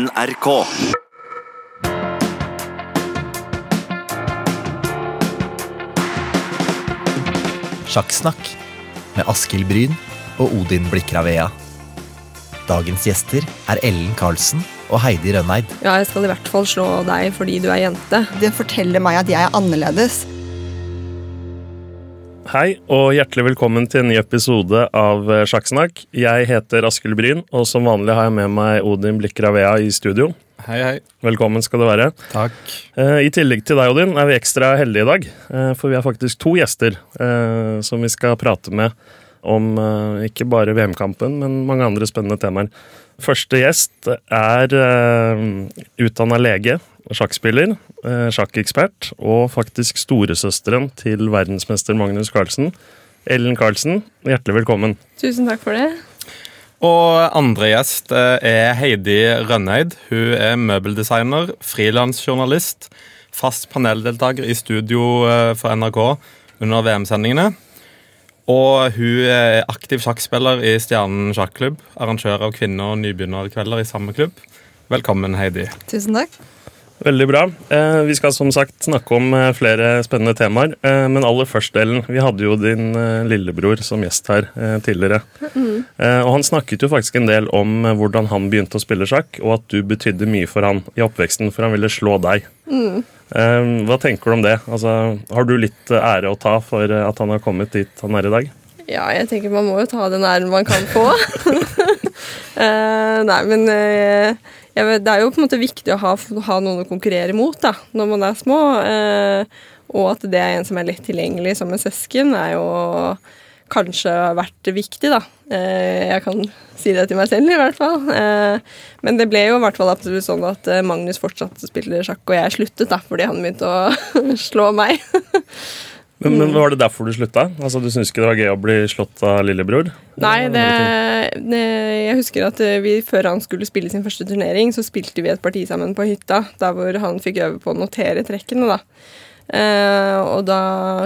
NRK. Sjakksnakk med Askild Bryn og Odin Blikravea. Dagens gjester er Ellen Karlsen og Heidi Rønneid. Ja, jeg skal i hvert fall slå deg fordi du er jente. Det forteller meg at jeg er annerledes. Hei, og hjertelig velkommen til en ny episode av eh, Sjakksnakk. Jeg heter Askild Bryn, og som vanlig har jeg med meg Odin Blikravea i studio. Hei, hei. Velkommen skal du være. Takk. Eh, I tillegg til deg, Odin, er vi ekstra heldige i dag. eh, For vi har faktisk to gjester eh, som vi skal prate med om ikke bare VM-kampen, men mange andre spennende temaer. Første gjest er utdanna lege, sjakkspiller, eh, sjakkekspert og faktisk storesøsteren til verdensmester Magnus Carlsen. Ellen Carlsen, hjertelig velkommen. Tusen takk for det. Og andre gjest eh, er Heidi Rønneid. Hun er møbeldesigner, frilansjournalist, fast paneldeltaker i studio eh, for NRK under VM-sendingene. Og hun er aktiv sjakkspiller i Stjernen sjakklubb, arrangør av kvinne- og nybegynnerkvelder i samme klubb. Velkommen, Heidi. Tusen takk. Veldig bra. Eh, vi skal som sagt snakke om eh, flere spennende temaer. Eh, men aller først, Ellen. Vi hadde jo din lillebror som gjest her tidligere. Eh, og han snakket jo faktisk en del om hvordan han begynte å spille sjakk, og at du betydde mye for han i oppveksten, for han ville slå deg. Eh, hva tenker du om det? Altså, har du litt ære å ta for at han har kommet dit han er i dag? Ja, jeg tenker man må jo ta den æren man kan få. Eh, nei, men vet, det er jo på en måte viktig å ha, ha noen å konkurrere mot da, når man er små. eh, og at det er en som er lett tilgjengelig som en søsken, er jo kanskje vært viktig, da. Eh, jeg kan si det til meg selv, i hvert fall. Eh, men det ble jo i hvert fall absolutt sånn at eh, Magnus fortsatte å spille sjakk, og jeg sluttet da, fordi han begynte å slå meg. Men, men Var det derfor du slutta? Altså, Du syns ikke det var gøy å bli slått av lillebror? Nei, det, det, jeg husker at eh, vi før han skulle spille sin første turnering, så spilte vi et parti sammen på hytta, der hvor han fikk øve på å notere trekkene, da. Eh, og da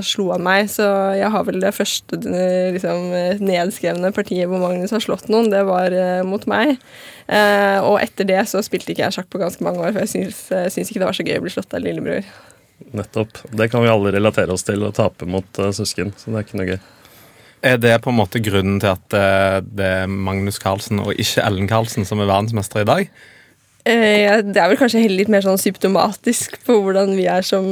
slo han meg, så jeg har vel det første eh, liksom, nedskrevne partiet hvor Magnus har slått noen, det var eh, mot meg. Eh, og etter det så spilte ikke jeg sjakk på ganske mange år, for jeg syns, eh, syns ikke det var så gøy å bli slått av lillebror. Nettopp. Det kan vi alle relatere oss til, å tape mot uh, søsken. Så det er ikke noe gøy. Er det på en måte grunnen til at uh, det er Magnus Carlsen og ikke Ellen Carlsen som er verdensmester i dag? Uh, det er vel kanskje heller litt mer sånn symptomatisk på hvordan vi er som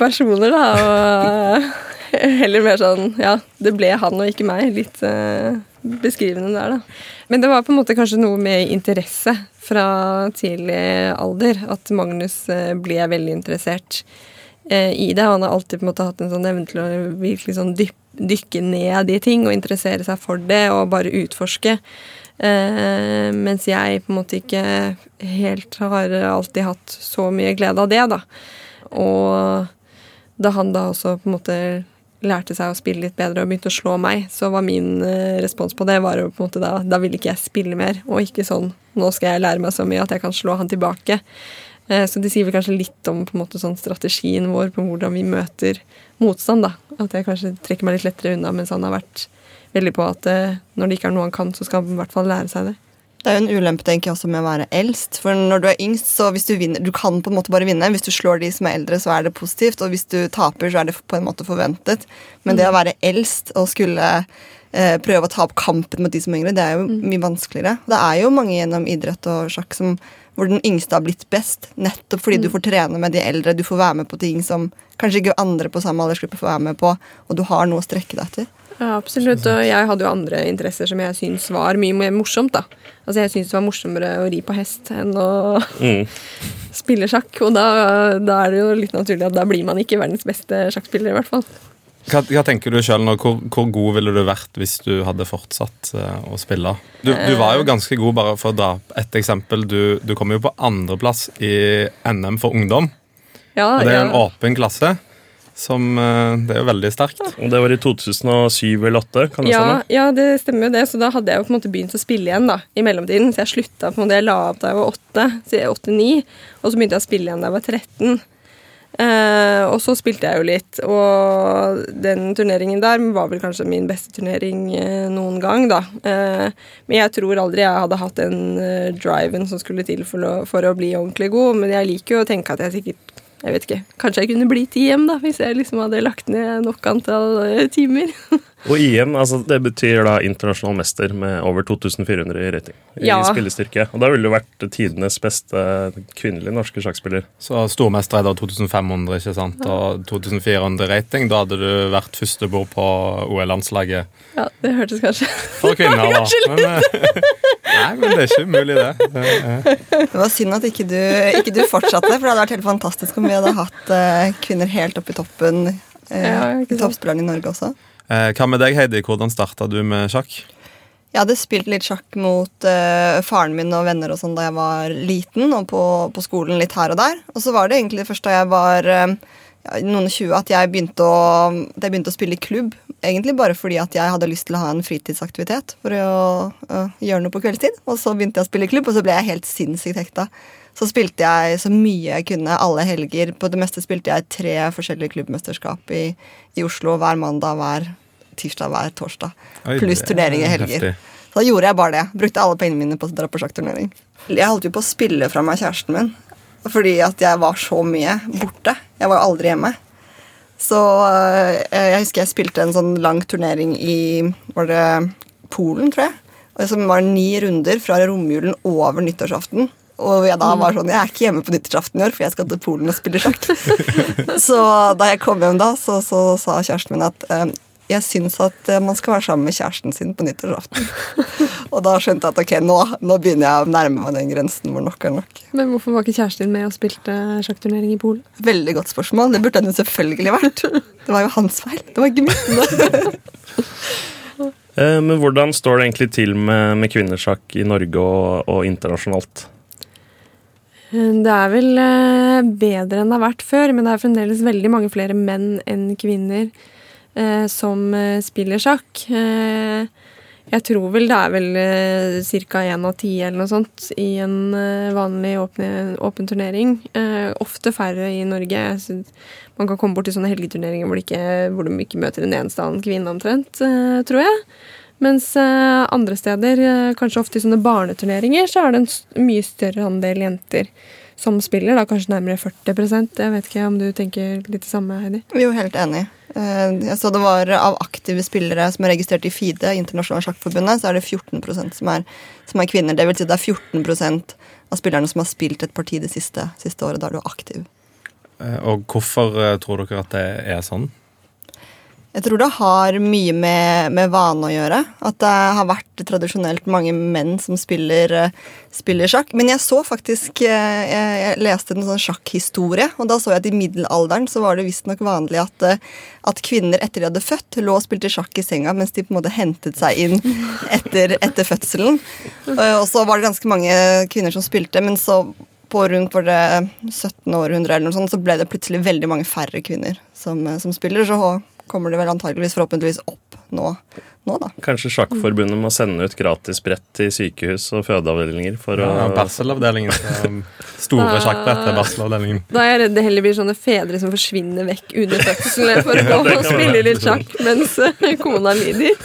personer, da. Og heller mer sånn Ja, det ble han og ikke meg. Litt beskrivende der, da. Men det var på en måte kanskje noe med interesse fra tidlig alder. At Magnus ble veldig interessert eh, i det. Han har alltid på en måte hatt en sånn evne til å virkelig sånn dyp, dykke ned i ting og interessere seg for det og bare utforske. Eh, mens jeg på en måte ikke helt har alltid hatt så mye glede av det, da. Og da han da også på en måte lærte seg å spille litt bedre og begynte å slå meg, så var min eh, respons på det var jo på en måte da Da ville ikke jeg spille mer, og ikke sånn Nå skal jeg lære meg så mye at jeg kan slå han tilbake. Eh, så det sier vel kanskje litt om måte sånn strategien vår på hvordan vi møter motstand. da. At jeg kanskje trekker meg litt lettere unna, mens han har vært veldig på at eh, når det ikke er noe han kan, så skal han i hvert fall lære seg det. Det er jo en ulempe tenker jeg også med å være eldst. For når du er yngst, så hvis du vinner Du kan på en måte bare vinne. Hvis du slår de som er eldre, så er det positivt. Og hvis du taper, så er det på en måte forventet. Men det å være eldst og skulle eh, prøve å ta opp kampen mot de som er yngre, det er jo mye vanskeligere. Det er jo mange gjennom idrett og sjakk som hvor den yngste har blitt best, nettopp fordi du får trene med de eldre. Du får være med på ting som kanskje ikke andre på samme aldersgruppe får være med på, og du har noe å strekke deg etter. Ja, absolutt. Og jeg hadde jo andre interesser som jeg syns var mye mer morsomt. da. Altså Jeg syns det var morsommere å ri på hest enn å Mm. spille sjakk. Og da, da er det jo litt naturlig at da blir man ikke verdens beste sjakkspiller, i hvert fall. Hva, hva tenker du selv nå? Hvor, hvor god ville du vært hvis du hadde fortsatt uh, å spille? Du, du var jo ganske god, bare for å dra et eksempel. Du, du kom jo på andreplass i NM for ungdom. Ja, Og det er jo en ja. åpen klasse. Som, eh, det er jo veldig sterkt. Og det var i 2007 eller 2008, kan det Ja, stemme? ja, det stemmer jo det. Så da hadde jeg jo på en måte begynt å spille igjen da, i mellomtiden. Så jeg slutta på en måte, jeg la opp da jeg var åtte, så jeg er åtte-ni, og så begynte jeg å spille igjen da jeg var 13. Eh, og så spilte jeg jo litt, og den turneringen der var vel kanskje min beste turnering eh, noen gang, da. Eh, men jeg tror aldri jeg hadde hatt den eh, driven som skulle til for å, for å bli ordentlig god. Men jeg liker jo å tenke at jeg sikkert jeg vet ikke, Kanskje jeg kunne blitt hjem da, hvis jeg liksom hadde lagt ned nok antall eh, timer. Og IM altså det betyr da internasjonal mester med over 2400 i rating. I Ja. spillestyrke. Og da ville du vært tidenes beste kvinnelige norske sjakkspiller. Så stormester er da 2500 ikke sant? og 2400 rating. Da hadde du vært førstebord på OL-landslaget Ja, det hørtes kanskje for kvinner. da. Men, eh, nei, men det er ikke umulig, det. det er, Det var synd at ikke du, ikke du fortsatte, for det hadde vært helt fantastisk om vi hadde hatt eh, kvinner helt opp i toppen. eh, Ja, ikke. Toppspillerne i Norge også. Eh, Hva med deg, Heidi? Hvordan starta du med sjakk? Jeg hadde spilt litt sjakk mot uh, faren min og venner og sånn da jeg var liten, og på, på skolen litt her og der. Og så var det egentlig først da jeg var uh, noen og tjue at jeg begynte å, spille i klubb. Egentlig bare fordi at jeg hadde lyst til å ha en fritidsaktivitet for å uh, gjøre noe på kveldstid. Og så begynte jeg å spille i klubb, og så ble jeg helt sinnssykt hekta. Så spilte jeg så mye jeg kunne alle helger. På det meste spilte jeg tre forskjellige klubbmesterskap i, i Oslo hver mandag, hver tirsdag, hver torsdag. Oi, Pluss er turnering i helger. Så da gjorde jeg bare det. Brukte alle pengene mine på å dra på sjakkturnering. Jeg holdt jo på å spille fra meg kjæresten min fordi at jeg var så mye borte. Jeg var jo aldri hjemme. Så øh, jeg husker jeg spilte en sånn lang turnering i Var det Polen, tror jeg? Og Som var ni runder fra romjulen over nyttårsaften. Og jeg da var sånn Jeg er ikke hjemme på nyttårsaften i år, for jeg skal til Polen og spille sjakk. så da jeg kom hjem da, så, så sa kjæresten min at øh, jeg syns at øh, man skal være sammen med kjæresten sin på nyttårsaften. og da skjønte jeg at ok, nå, nå begynner jeg å nærme meg den grensen hvor nok er nok. Men hvorfor var ikke kjæresten din med og spilte sjakkturnering i Polen? Veldig godt spørsmål. Det burde han jo selvfølgelig vært. Det var jo hans feil. Det var ikke mitt. Eh, men hvordan står det egentlig til med, med kvinnesjakk i Norge og, og internasjonalt? Det er vel eh, bedre enn det har vært før, men det er fremdeles veldig mange flere menn enn kvinner eh, som eh, spiller sjakk. Eh, jeg tror vel det er vel eh, ca. én av ti eller noe sånt i en eh, vanlig åpen, åpen turnering. Eh, ofte færre i Norge. Man kan komme bort til sånne helgeturneringer hvor, ikke, hvor de ikke møter en eneste annen kvinne omtrent, eh, tror jeg. Mens eh, andre steder, eh, kanskje ofte i sånne barneturneringer, så er det en mye større andel jenter som spiller. da Kanskje nærmere 40% Jeg vet ikke om du tenker litt det samme, Heidi? Vi er jo helt enig. Eh, Jeg så det var Av aktive spillere som er registrert i FIDE, Internasjonale Sjakkforbundet, så er det 14% som er, som er kvinner. Det vil si det er 14% av spillerne som har spilt et parti det siste, siste året. Da er du aktiv. Eh, Og hvorfor eh, tror dere at det er sånn? Jeg tror det har mye med, med vane å gjøre. At det har vært tradisjonelt mange menn som spiller, eh, spiller sjakk. Men jeg så faktisk eh, Jeg, jeg leste en sånn sjakkhistorie, og da så jeg at i middelalderen så var det visstnok vanlig at, eh, at kvinner etter de hadde født, lå og spilte sjakk i senga mens de på en måte hentet seg inn etter, etter fødselen. Og så var det ganske mange kvinner som spilte, men så på rundt var det 17. århundre eller noe sånt, så ble det plutselig veldig mange færre kvinner som, som spiller. Så kommer det vel antageligvis forhåpentligvis opp nå, nå da. Kanskje Sjakkforbundet må sende ut gratis brett til sykehus og fødeavdelinger for å Ja, Barselavdelingen. Store sjakkbrett til barselavdelingen. Da er jeg redd det heller blir sånne fedre som forsvinner vekk under fødselen for å gå og spille være. litt sjakk mens eh, kona lider.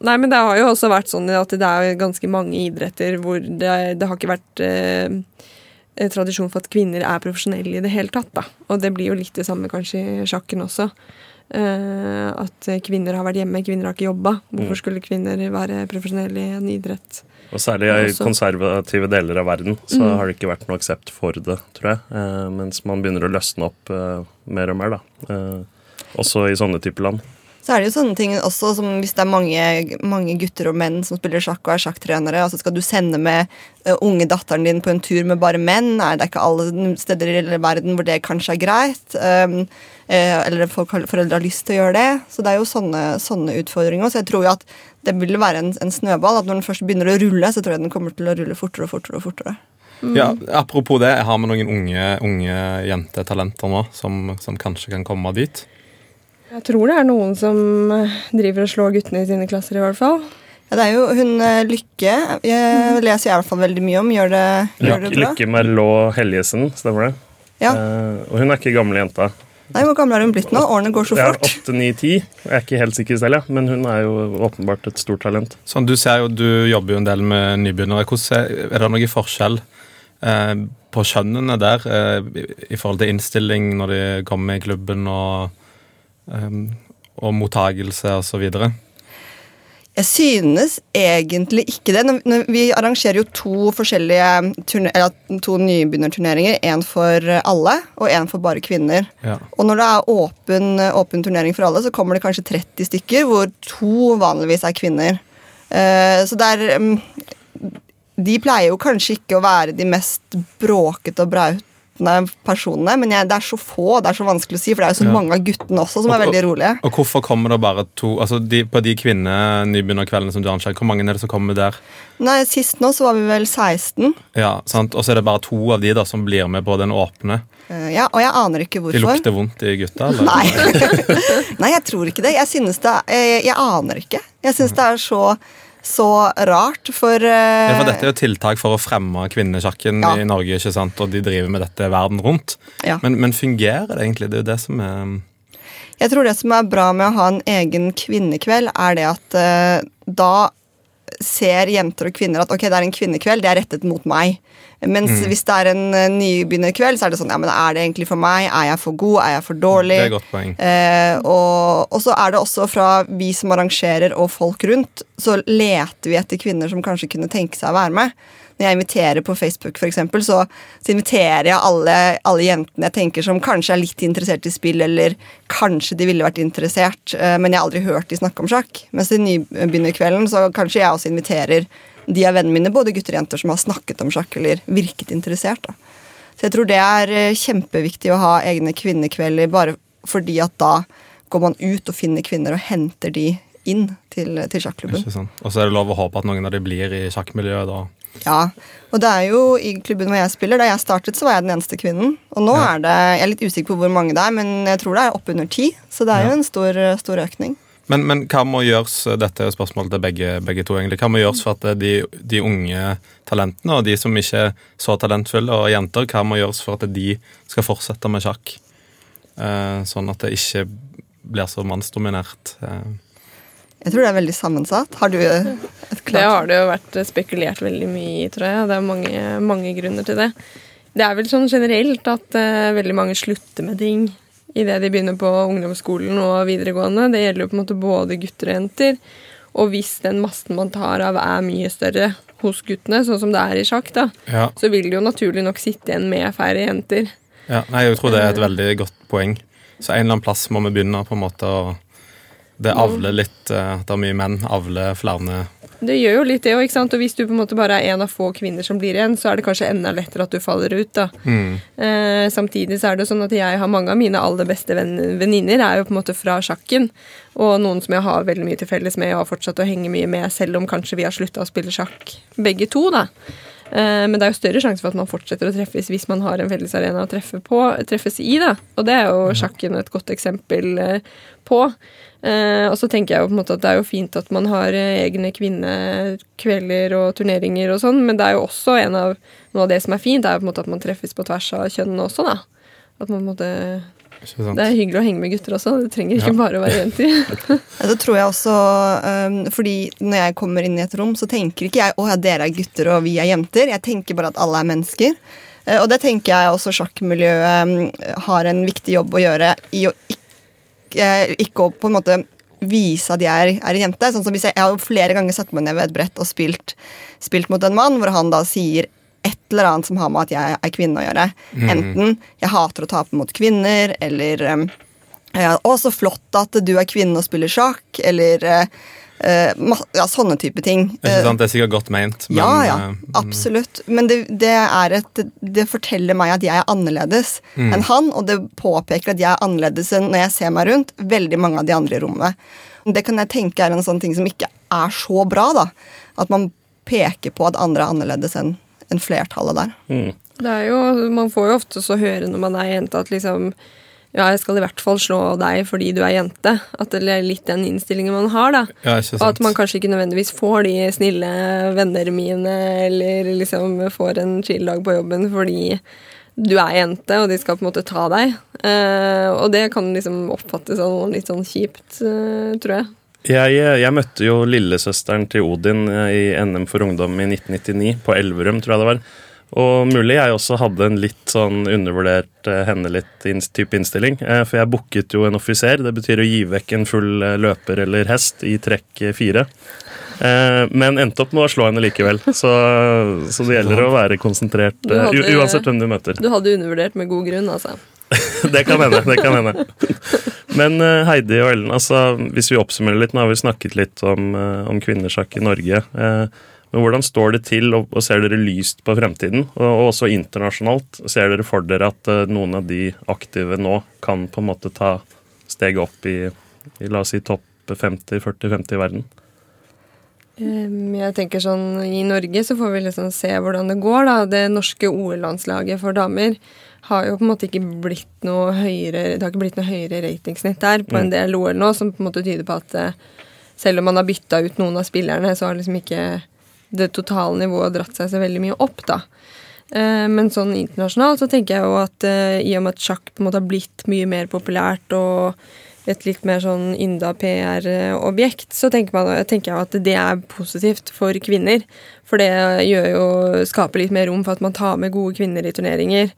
Nei, men det har jo også vært sånn at det er ganske mange idretter hvor det, det har ikke vært eh, tradisjon for at kvinner er profesjonelle i det hele tatt. da. Og det blir jo litt det samme kanskje i sjakken også. Uh, at kvinner har vært hjemme, kvinner har ikke jobba. Hvorfor Mm. skulle kvinner være profesjonelle i en idrett? Og særlig i Også- konservative deler av verden så Mm. har det ikke vært noe aksept for det, tror jeg. Uh, mens man begynner å løsne opp uh, mer og mer, da. Eh, også i sånne typer land. Så er det jo sånne ting også som hvis det er mange, mange gutter og menn som spiller sjakk og er sjakktrenere, altså skal du sende med eh, unge datteren din på en tur med bare menn. Nei, det er ikke alle steder i verden hvor det kanskje er greit. Um, eh, eller folk, har- foreldre har lyst til å gjøre det. Så det er jo sånne, sånne utfordringer. Så jeg tror jo at det vil være en, en snøball. At når den først begynner å rulle, så tror jeg den kommer til å rulle fortere og fortere. og fortere. Ja, apropos det, jeg har med noen unge, unge jentetalenter nå som, som kanskje kan komme dit? Jeg tror det er noen som eh, driver og slår guttene i sine klasser, i hvert fall. Ja, det er jo hun eh, Lykke. Jeg leser i hvert fall veldig mye om. Gjør det, gjør det Lykke, bra? Lykke Merlot Helgesen, stemmer det? Ja. Eh, og hun er ikke gamle jenta. Nei, Hvor gammel er hun blitt nå? Årene går så Ja, fort. 8, 9, 10. Jeg er ikke helt sikker selv, ja. men hun er jo åpenbart et stort talent. Sånn, du ser jo, du jobber jo en del med nybegynnere. Hvordan er, det noen forskjell eh, på kjønnene der eh, i, i forhold til innstilling når de kommer i klubben og, eh, og mottagelse osv.? Jeg synes egentlig ikke det. Vi arrangerer jo to forskjellige eller to nybegynnerturneringer. Én for alle og én for bare kvinner. Ja. Og når det er åpen, åpen turnering for alle, så kommer det kanskje 30 stykker, hvor to vanligvis er kvinner. Eh, så det er mm, De pleier jo kanskje ikke å være de mest bråkete og brautende personene, men jeg, det er så få, det er så vanskelig å si, for det er jo så Ja. mange av guttene også som er veldig rolige. Og hvorfor kommer det bare to altså de, På de kvinnenybegynnerkveldene som du arrangerer, hvor mange er det som kommer der? Nei, Sist nå så var vi vel 16. Ja, sant? Og så er det bare to av de da som blir med på den åpne. Eh, ja, og jeg aner ikke hvorfor. De lukter vondt i gutta? Eller? Nei. Nei, jeg tror ikke det. Jeg synes det jeg, jeg aner ikke. Jeg syns det er så, så rart, for, uh, Ja, for Dette er jo tiltak for å fremme kvinnesjakken Ja. i Norge, ikke sant? og de driver med dette verden rundt. Ja. Men, men fungerer det egentlig? Det er jo det som er Jeg tror det som er bra med å ha en egen kvinnekveld, er det at uh, da ser jenter og kvinner at ok, det er en kvinnekveld, det er rettet mot meg. Mens Mm. hvis det er en uh, nybegynnerkveld, så er det sånn ja, men er det egentlig for meg? Er jeg for god? Er jeg for dårlig? Det er et godt poeng. Eh, og, og så er det også fra vi som arrangerer og folk rundt, så leter vi etter kvinner som kanskje kunne tenke seg å være med. Når jeg inviterer på Facebook, for eksempel, så, så inviterer jeg alle, alle jentene jeg tenker som kanskje er litt interessert i spill, eller kanskje de ville vært interessert, eh, men jeg har aldri hørt de snakke om sjakk. Mens i nybegynnerkvelden så kanskje jeg også inviterer de av vennene mine, både gutter og jenter, som har snakket om sjakk eller virket interessert. da. Så jeg tror det er eh, kjempeviktig å ha egne kvinnekvelder, bare fordi at da går man ut og finner kvinner og henter de inn til, til sjakklubben. Og så er det lov å håpe at noen av de blir i sjakkmiljøet. da. Ja, og det er jo i klubben hvor jeg spiller. Da jeg startet, så var jeg den eneste kvinnen. Og nå Ja. er det Jeg er litt usikker på hvor mange det er, men jeg tror det er oppunder ti. Så det er Ja. jo en stor, stor økning. Men, men hva må gjøres dette er spørsmålet til begge, begge to egentlig, hva må gjøres for at de, de unge talentene og de som ikke er så talentfulle, og jenter, hva må gjøres for at de skal fortsette med sjakk? Eh, sånn at det ikke blir så mannsdominert. Eh, Jeg tror det er veldig sammensatt. Har du et klart Det har det jo vært spekulert veldig mye i, tror jeg. Det er mange, mange grunner til det. Det er vel sånn generelt at uh, veldig mange slutter med ting idet de begynner på ungdomsskolen og videregående. Det gjelder jo på en måte både gutter og jenter. Og hvis den massen man tar av er mye større hos guttene, sånn som det er i sjakk, da, ja. så vil det jo naturlig nok sitte igjen med færre jenter. Ja, nei, jeg tror det er et veldig godt poeng. Så en eller annen plass må vi begynne på en måte å Det avler litt eh, det er mye menn. Avler flere Det gjør jo litt det òg, ikke sant. Og hvis du på en måte bare er en av få kvinner som blir igjen, så er det kanskje enda lettere at du faller ut, da. mm. Eh, samtidig så er det sånn at jeg har mange av mine aller beste venn- venninner er jo på en måte fra sjakken. Og noen som jeg har veldig mye til felles med og har fortsatt å henge mye med, selv om kanskje vi har slutta å spille sjakk begge to, da. Eh, men det er jo større sjanse for at man fortsetter å treffes hvis man har en felles arena å treffe på, treffes i, da. Og det er jo sjakken et godt eksempel eh, på. Eh, og så tenker jeg jo på en måte at det er jo fint at man har eh, egne kvinnekvelder og turneringer og sånn, men det er jo også en av noe av det som er fint, er jo på en måte at man treffes på tvers av kjønnene også, da. At man på en måte Det er hyggelig å henge med gutter også. Det trenger ikke Ja. bare å være jenter. Ja, det tror jeg også um, Fordi når jeg kommer inn i et rom, så tenker ikke jeg å ja, dere er gutter og vi er jenter. Jeg tenker bare at alle er mennesker. Eh, og det tenker jeg også sjakkmiljøet um, har en viktig jobb å gjøre i å ikke, ikke å på en måte vise at jeg er, er en jente. Sånn som hvis jeg, jeg har flere ganger satt meg ned ved et brett og spilt, spilt mot en mann, hvor han da sier et eller annet som har med at jeg er kvinne å gjøre. Enten jeg hater å tape mot kvinner, eller um, ja, 'Å, så flott at du er kvinne og spiller sjakk', eller ma- ja, sånne type ting. Ikke sant? Det er sikkert godt ment, men ja, ja, eh, absolutt. Men det, det, er et, det forteller meg at jeg er annerledes enn han, og det påpeker at jeg er annerledes enn når jeg ser meg rundt veldig mange av de andre i rommet. Det kan jeg tenke er en sånn ting som ikke er så bra, da. At man peker på at andre er annerledes enn en flertallet der. Det er jo, Man får jo ofte så høre når man er jente, at liksom ja, jeg skal i hvert fall slå deg fordi du er jente. At det er litt den innstillingen man har, da. Ja, Og at man kanskje ikke nødvendigvis får de snille venner mine, eller liksom får en chill dag på jobben fordi du er jente, og de skal på en måte ta deg. Uh, og det kan liksom oppfattes som litt sånn kjipt, uh, tror jeg. Jeg, jeg møtte jo lillesøsteren til Odin eh, i NM for ungdom i 1999, på Elverum, tror jeg det var. Og mulig jeg også hadde en litt sånn undervurdert uh, henne litt-type innstilling. Uh, For jeg booket jo en offiser. Det betyr å gi vekk en full uh, løper eller hest i trekk fire. Men endte opp med å slå henne likevel. Så, så det gjelder å være konsentrert hadde- uansett hvem du møter. Du hadde undervurdert med god grunn, altså. Det kan hende. det kan hende. Men Heidi og Ellen, altså, hvis vi oppsummerer litt, nå har vi snakket litt om, om kvinnesjakk i Norge. eh, Men hvordan står det til, og, og ser dere lyst på fremtiden? Og, og også internasjonalt, ser dere for dere at eh, noen av de aktive nå kan på en måte ta steget opp i, i la oss si topp 50-40-50 i verden? Jeg tenker sånn, I Norge så får vi liksom se hvordan det går. da. Det norske OL-landslaget for damer har jo på en måte ikke blitt noe høyere det har ikke blitt noe høyere ratingsnitt der på en del OL nå, som på en måte tyder på at eh, selv om man har bytta ut noen av spillerne, så har liksom ikke det totale nivået dratt seg så veldig mye opp, da. Eh, Men sånn internasjonalt så tenker jeg jo at eh, i og med at sjakk på en måte har blitt mye mer populært og et litt mer sånn ynda PR-objekt, så tenker, man, tenker jeg at det er positivt for kvinner. For det gjør jo, skaper litt mer rom for at man tar med gode kvinner i turneringer.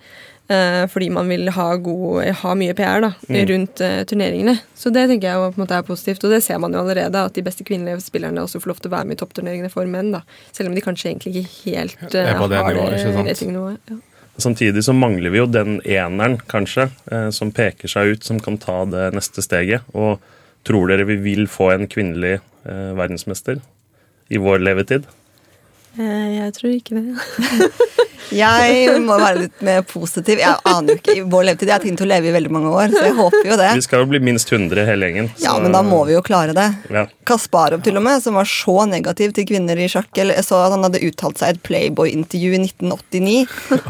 Eh, fordi man vil ha, god, ha mye PR da, rundt eh, turneringene. Så det tenker jeg på en måte er positivt. Og det ser man jo allerede, at de beste kvinnelige spillerne også får lov til å være med i toppturneringene for menn. da. Selv om de kanskje egentlig ikke helt det Er på det har nivået, ikke sant? ratingnivået. Ja. Samtidig så mangler vi jo den eneren, kanskje, eh, som peker seg ut, som kan ta det neste steget. Og tror dere vi vil få en kvinnelig eh, verdensmester i vår levetid? Eh, Jeg tror ikke det. Jeg må være litt mer positiv. Jeg aner jo ikke i vår levetid. Jeg har tenkt å leve i veldig mange år, så jeg håper jo det. Vi skal jo bli minst 100 hele gjengen. Ja, men da må vi jo klare det. Ja. Kasparov til og med, som var så negativ til kvinner i sjakk. Jeg så at Han hadde uttalt seg i et Playboy-intervju i 1989.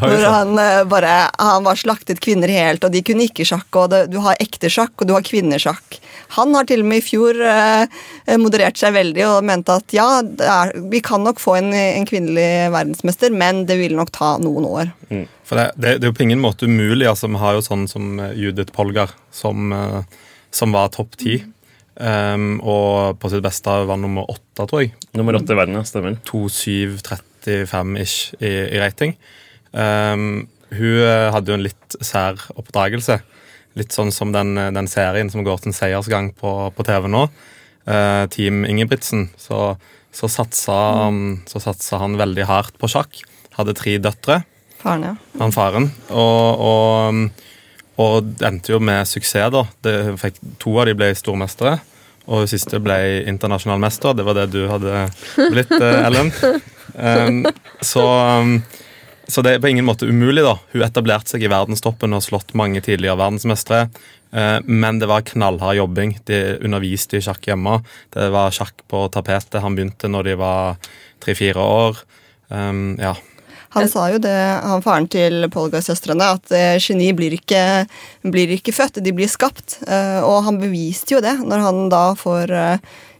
hvor han eh, bare Han var slaktet kvinner helt, og de kunne ikke sjakk. og det, Du har ekte sjakk, og du har kvinnesjakk. Han har til og med i fjor eh, moderert seg veldig og mente at ja, det er, vi kan nok få en, en kvinnelig verdensmester, men det vil nok ta noen år. For det, det, det er jo på ingen måte umulig. altså Vi har jo sånn som eh, Judith Polgar, som, eh, som var topp ti. Um, og på sitt beste var nummer åtte, tror jeg. Nummer åtte i verden, ja. Stemmer. 2735-ish i, i rating. Um, hun hadde jo en litt sær oppdragelse. Litt sånn som den, den serien som går til en seiersgang på, på TV nå. Eh, Team Ingebrigtsen. Så, så, satsa, mm. så satsa han veldig hardt på sjakk. Hadde tre døtre Faren, ja. han faren. Og, og, og det endte jo med suksess, da. Det fikk, to av de ble stormestere. Og hun siste ble internasjonal mester. Det var det du hadde blitt, eh, Ellen. Um, så, um, så det er på ingen måte umulig. da. Hun etablerte seg i verdenstoppen og har slått mange tidligere verdensmestere. Eh, Men det var knallhard jobbing. De underviste i sjakk hjemme. Det var sjakk på tapetet. Han begynte når de var tre-fire år. Um, ja. Han sa jo det, han faren til Polgar-søstrene, at eh, geni blir ikke, blir ikke født, de blir skapt. Eh, og han beviste jo det når han da får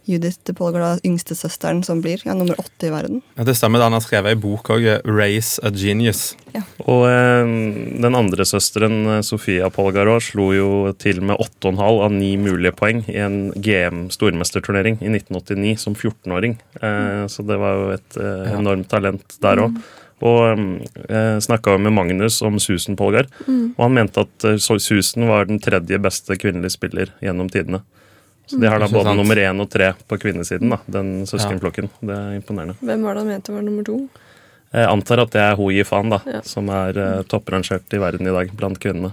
eh, Judith Polgar, da, yngstesøsteren, som blir ja, nummer åtte i verden. Ja, Det stemmer. Han har skrevet ei bok òg, 'Race a Genius'. Ja. Og eh, den andre søsteren, eh, Sofia Polgar, slo jo til med 8,5 av 9 mulige poeng i en GM stormesterturnering i 1989 som 14-åring. Eh, så det var jo et eh, enormt talent der òg. Og eh, snakka med Magnus om Susan Polgar, og han mente at eh, Susan var den tredje beste kvinnelige spiller gjennom tidene. Så de har da både sant. nummer én og tre på kvinnesiden, da, den søskenflokken. Det er imponerende. Hvem var det han mente var nummer to? Jeg antar at det er Ho Yifan, da, Ja. som er eh, topprangert i verden i dag blant kvinnene.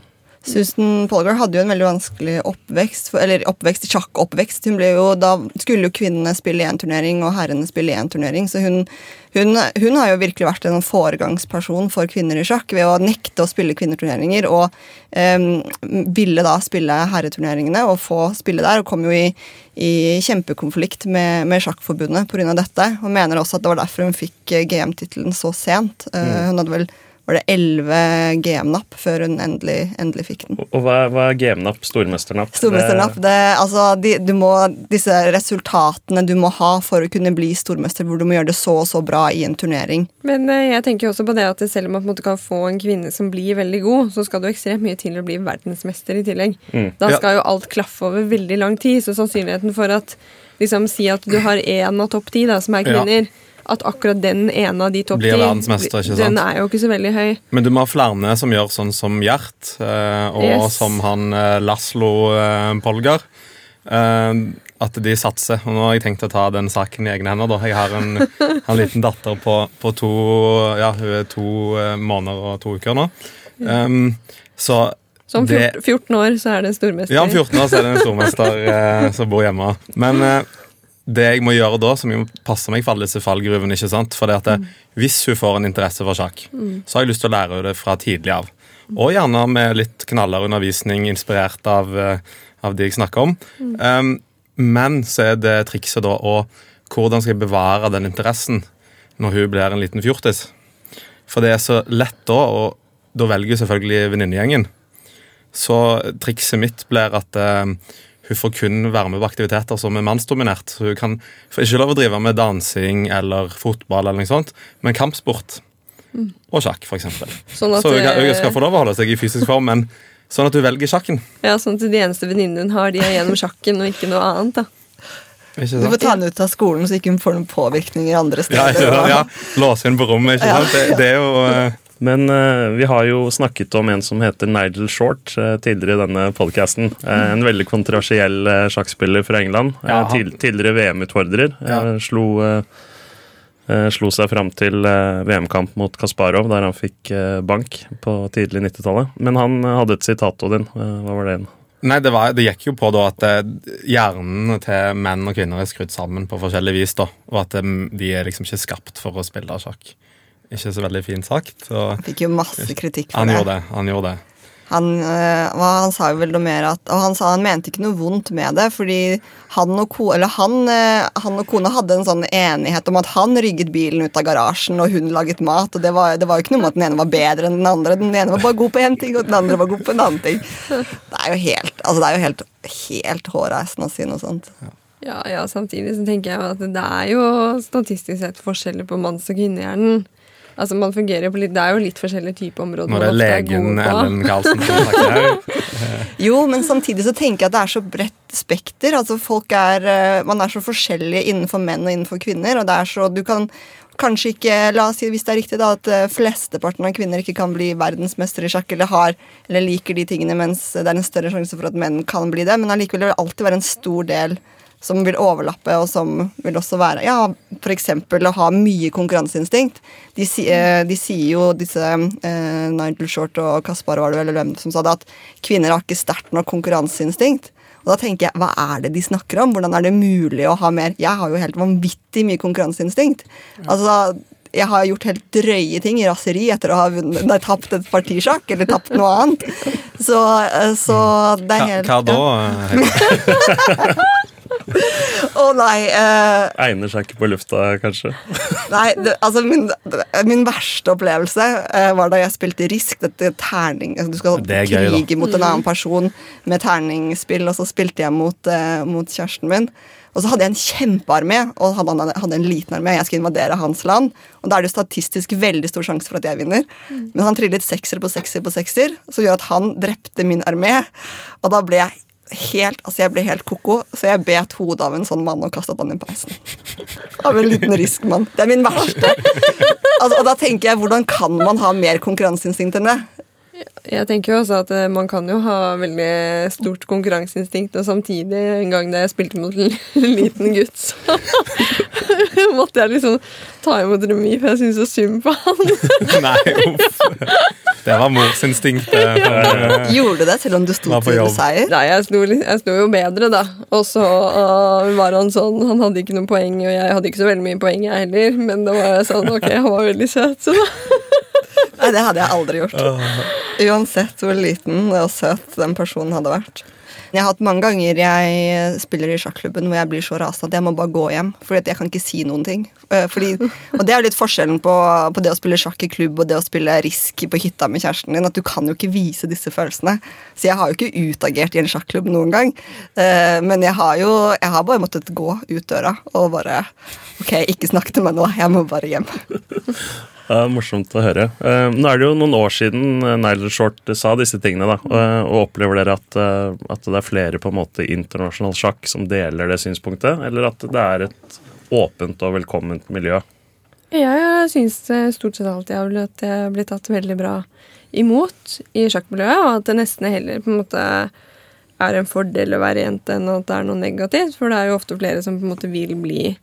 Susan Polgar hadde jo en veldig vanskelig oppvekst, eller oppvekst, sjakkoppvekst. Hun ble jo, da skulle jo kvinnene spille én turnering, og herrene spille én turnering. Så hun, hun, hun har jo virkelig vært en foregangsperson for kvinner i sjakk ved å nekte å spille kvinneturneringer, og um, ville da spille herreturneringene og få spille der, og kom jo i, i kjempekonflikt med, med Sjakkforbundet pga. dette. Og mener også at det var derfor hun fikk eh, GM-tittelen så sent. Eh, Hun hadde vel var det 11 GM-napp før hun endelig, endelig fikk den. Og hva, hva er GM-napp? Stormesternapp? Stormesternapp, Det- det, altså, de, du må, disse resultatene du må ha for å kunne bli stormester, hvor du må gjøre det så og så bra i en turnering. Men eh, jeg tenker jo også på det at selv om man på en måte kan få en kvinne som blir veldig god, så skal du ekstremt mye til å bli verdensmester i tillegg. Da Ja. skal jo alt klaffe over veldig lang tid, så sannsynligheten for at liksom Si at du har én av topp ti da, som er Ja. At akkurat den ene av de topp ti? Den er jo ikke så veldig høy. Men du må ha flere som gjør sånn som Gjert, eh, og Yes. som han eh, Laslo Polgar. Eh, at de satser. Og nå har jeg tenkt å ta den saken i egne hender. da. Jeg har en, en liten datter på, på to Ja, to måneder og to uker nå. Um, så Så om 14, 14 år så er det en stormester. Ja, om 14 år så er det en stormester eh, som bor hjemme. Men eh, det jeg må gjøre da, som jeg må passe meg for alle disse fallgruvene, ikke sant? For det at det, hvis hun får en interesse for sjakk, så har jeg lyst til å lære henne det fra tidlig av. Og gjerne med litt knallere undervisning, inspirert av, eh, av de jeg snakker om. Um, men så er det trikset da å hvordan skal jeg bevare den interessen når hun blir en liten fjortis. For det er så lett da, og da velger selvfølgelig venninnegjengen. Så trikset mitt blir at eh, hun får kun være med på aktiviteter som er mannsdominert. Så hun kan får ikke lov å drive med dansing eller fotball, eller noe sånt, men kampsport. Og sjakk, f.eks. Sånn at, Så hun, hun skal eh, få lov å holde seg i fysisk form, men sånn at hun velger sjakken. Ja, sånn at de eneste venninnene hun har, de er gjennom sjakken og ikke noe annet. da. Du får ta henne ut av skolen så ikke hun får noen påvirkninger andre steder. Ja, sant? ja, Låse henne på rommet, ikke sant? Det, det er jo eh, Men uh, vi har jo snakket om en som heter Nigel Short uh, tidligere i denne podkasten. en veldig kontroversiell eh, sjakkspiller fra England. eh, til, tidligere VM-utfordrer. Ja. eh, slo, eh, eh, slo seg fram til eh, VM-kamp mot Kasparov, der han fikk eh, bank på tidlig 90-tallet. Men han eh, hadde et sitat, Odin. Eh, hva var det igjen? Nei, det, var, det gikk jo på da at eh, hjernen til menn og kvinner er skrudd sammen på forskjellig vis. da, Og at eh, de er liksom ikke skapt for å spille sjakk. Ikke så veldig fint sagt. Og Han fikk jo masse kritikk for han det. gjorde det. Han gjorde det. Han, øh, hva, han sa jo vel noe mer at Og han sa han mente ikke noe vondt med det, fordi han og, ko, eller han, øh, han og kona hadde en sånn enighet om at han rygget bilen ut av garasjen, og hun laget mat. Og det var, det var jo ikke noe med at den ene var bedre enn den andre. Den ene var bare god på én ting, og den andre var god på en annen ting. Det er jo helt, altså det er jo helt, helt hårreisende å si noe sånt. Ja, ja, samtidig så tenker jeg at det er jo statistisk sett forskjeller på manns- og kvinnehjernen. Altså man fungerer på litt, Det er jo litt forskjellige typer områder Når det er man legen. Ellen Karlsen som snakker her. Jo, men samtidig så tenker jeg at det er så bredt spekter. Altså folk er, øh, Man er så forskjellige innenfor menn og innenfor kvinner. og det er så, du kan kanskje ikke, la oss si hvis det er riktig da, at øh, flesteparten av kvinner ikke kan bli verdensmester i sjakk eller har, eller liker de tingene, mens det er en større sjanse for at menn kan bli det. Men allikevel vil det alltid være en stor del som vil overlappe, og som vil også være ja, f.eks. å ha mye konkurranseinstinkt. De, eh, de sier jo, disse eh, Nigel Short og Kaspar var det vel, eller hvem som sa det, at kvinner har ikke sterkt nok konkurranseinstinkt. Og da tenker jeg, hva er det de snakker om? Hvordan er det mulig å ha mer Jeg har jo helt vanvittig mye konkurranseinstinkt. Altså, jeg har gjort helt drøye ting i raseri etter å ha vunnet, nei, tapt et partisjakk eller tapt noe annet. Så, eh, så det er helt hva da? Heidi? Å nei. Uh, Egner seg ikke på lufta, kanskje? Nei, det, altså min, min verste opplevelse uh, var da jeg spilte Risk. Dette terning altså, Du skal Det gøy, krige mot en annen person med terningspill, og så spilte jeg mot, uh, mot kjæresten min. Og så hadde jeg en kjempearmé, og han hadde, hadde en liten armé. Jeg skulle invadere hans land, og da er det statistisk veldig stor sjanse for at jeg vinner. Men han trillet sekser på sekser på sekser, som gjør at han drepte min armé. Og da ble jeg helt altså jeg ble helt koko, så jeg bet hodet av en sånn mann og kastet han i peisen. Av en liten riskmann. Det er min verste. Altså, og da tenker jeg, hvordan kan man ha mer konkurranseinstinkt enn det? Jeg tenker jo også at eh, man kan jo ha veldig stort konkurranseinstinkt, og samtidig, en gang da jeg spilte mot en liten gutt, så måtte jeg liksom ta imot remis, for jeg syntes så synd på han. Nei, uff. Det var morsinstinktet. Eh, Gjorde du det selv om du sto til seier? Nei, jeg sto, jeg sto jo bedre, da. Og så uh, var han sånn Han hadde ikke noen poeng, og jeg hadde ikke så veldig mye poeng, jeg heller. Men da var jeg sånn Ok, han var veldig søt, så da Nei, det hadde jeg aldri gjort. Uansett hvor liten og søt den personen hadde vært. Jeg har hatt mange ganger jeg spiller i sjakklubben hvor jeg blir så rasende at jeg må bare gå hjem. Fordi jeg kan ikke si noen ting. Eh, Fordi, og det er litt forskjellen på, på det å spille sjakk i klubb og det å spille risk på hytta med kjæresten din. At du kan jo ikke vise disse følelsene. Så jeg har jo ikke utagert i en sjakklubb noen gang. Eh, Men jeg har jo jeg har bare måttet gå ut døra og bare Ok, ikke snakk til meg nå, jeg må bare hjem. Ja, morsomt å høre. Eh, nå er det jo noen år siden uh, Nyler Short sa disse tingene. da, eh, og Opplever dere at, eh, at det er flere på en måte internasjonal sjakk som deler det synspunktet, eller at det er et åpent og velkomment miljø? Ja, jeg syns stort sett alltid blitt, jeg har blitt tatt veldig bra imot i sjakkmiljøet, og at det nesten heller på en måte er en fordel å være jente enn at det er noe negativt. For det er jo ofte flere som på en måte vil bli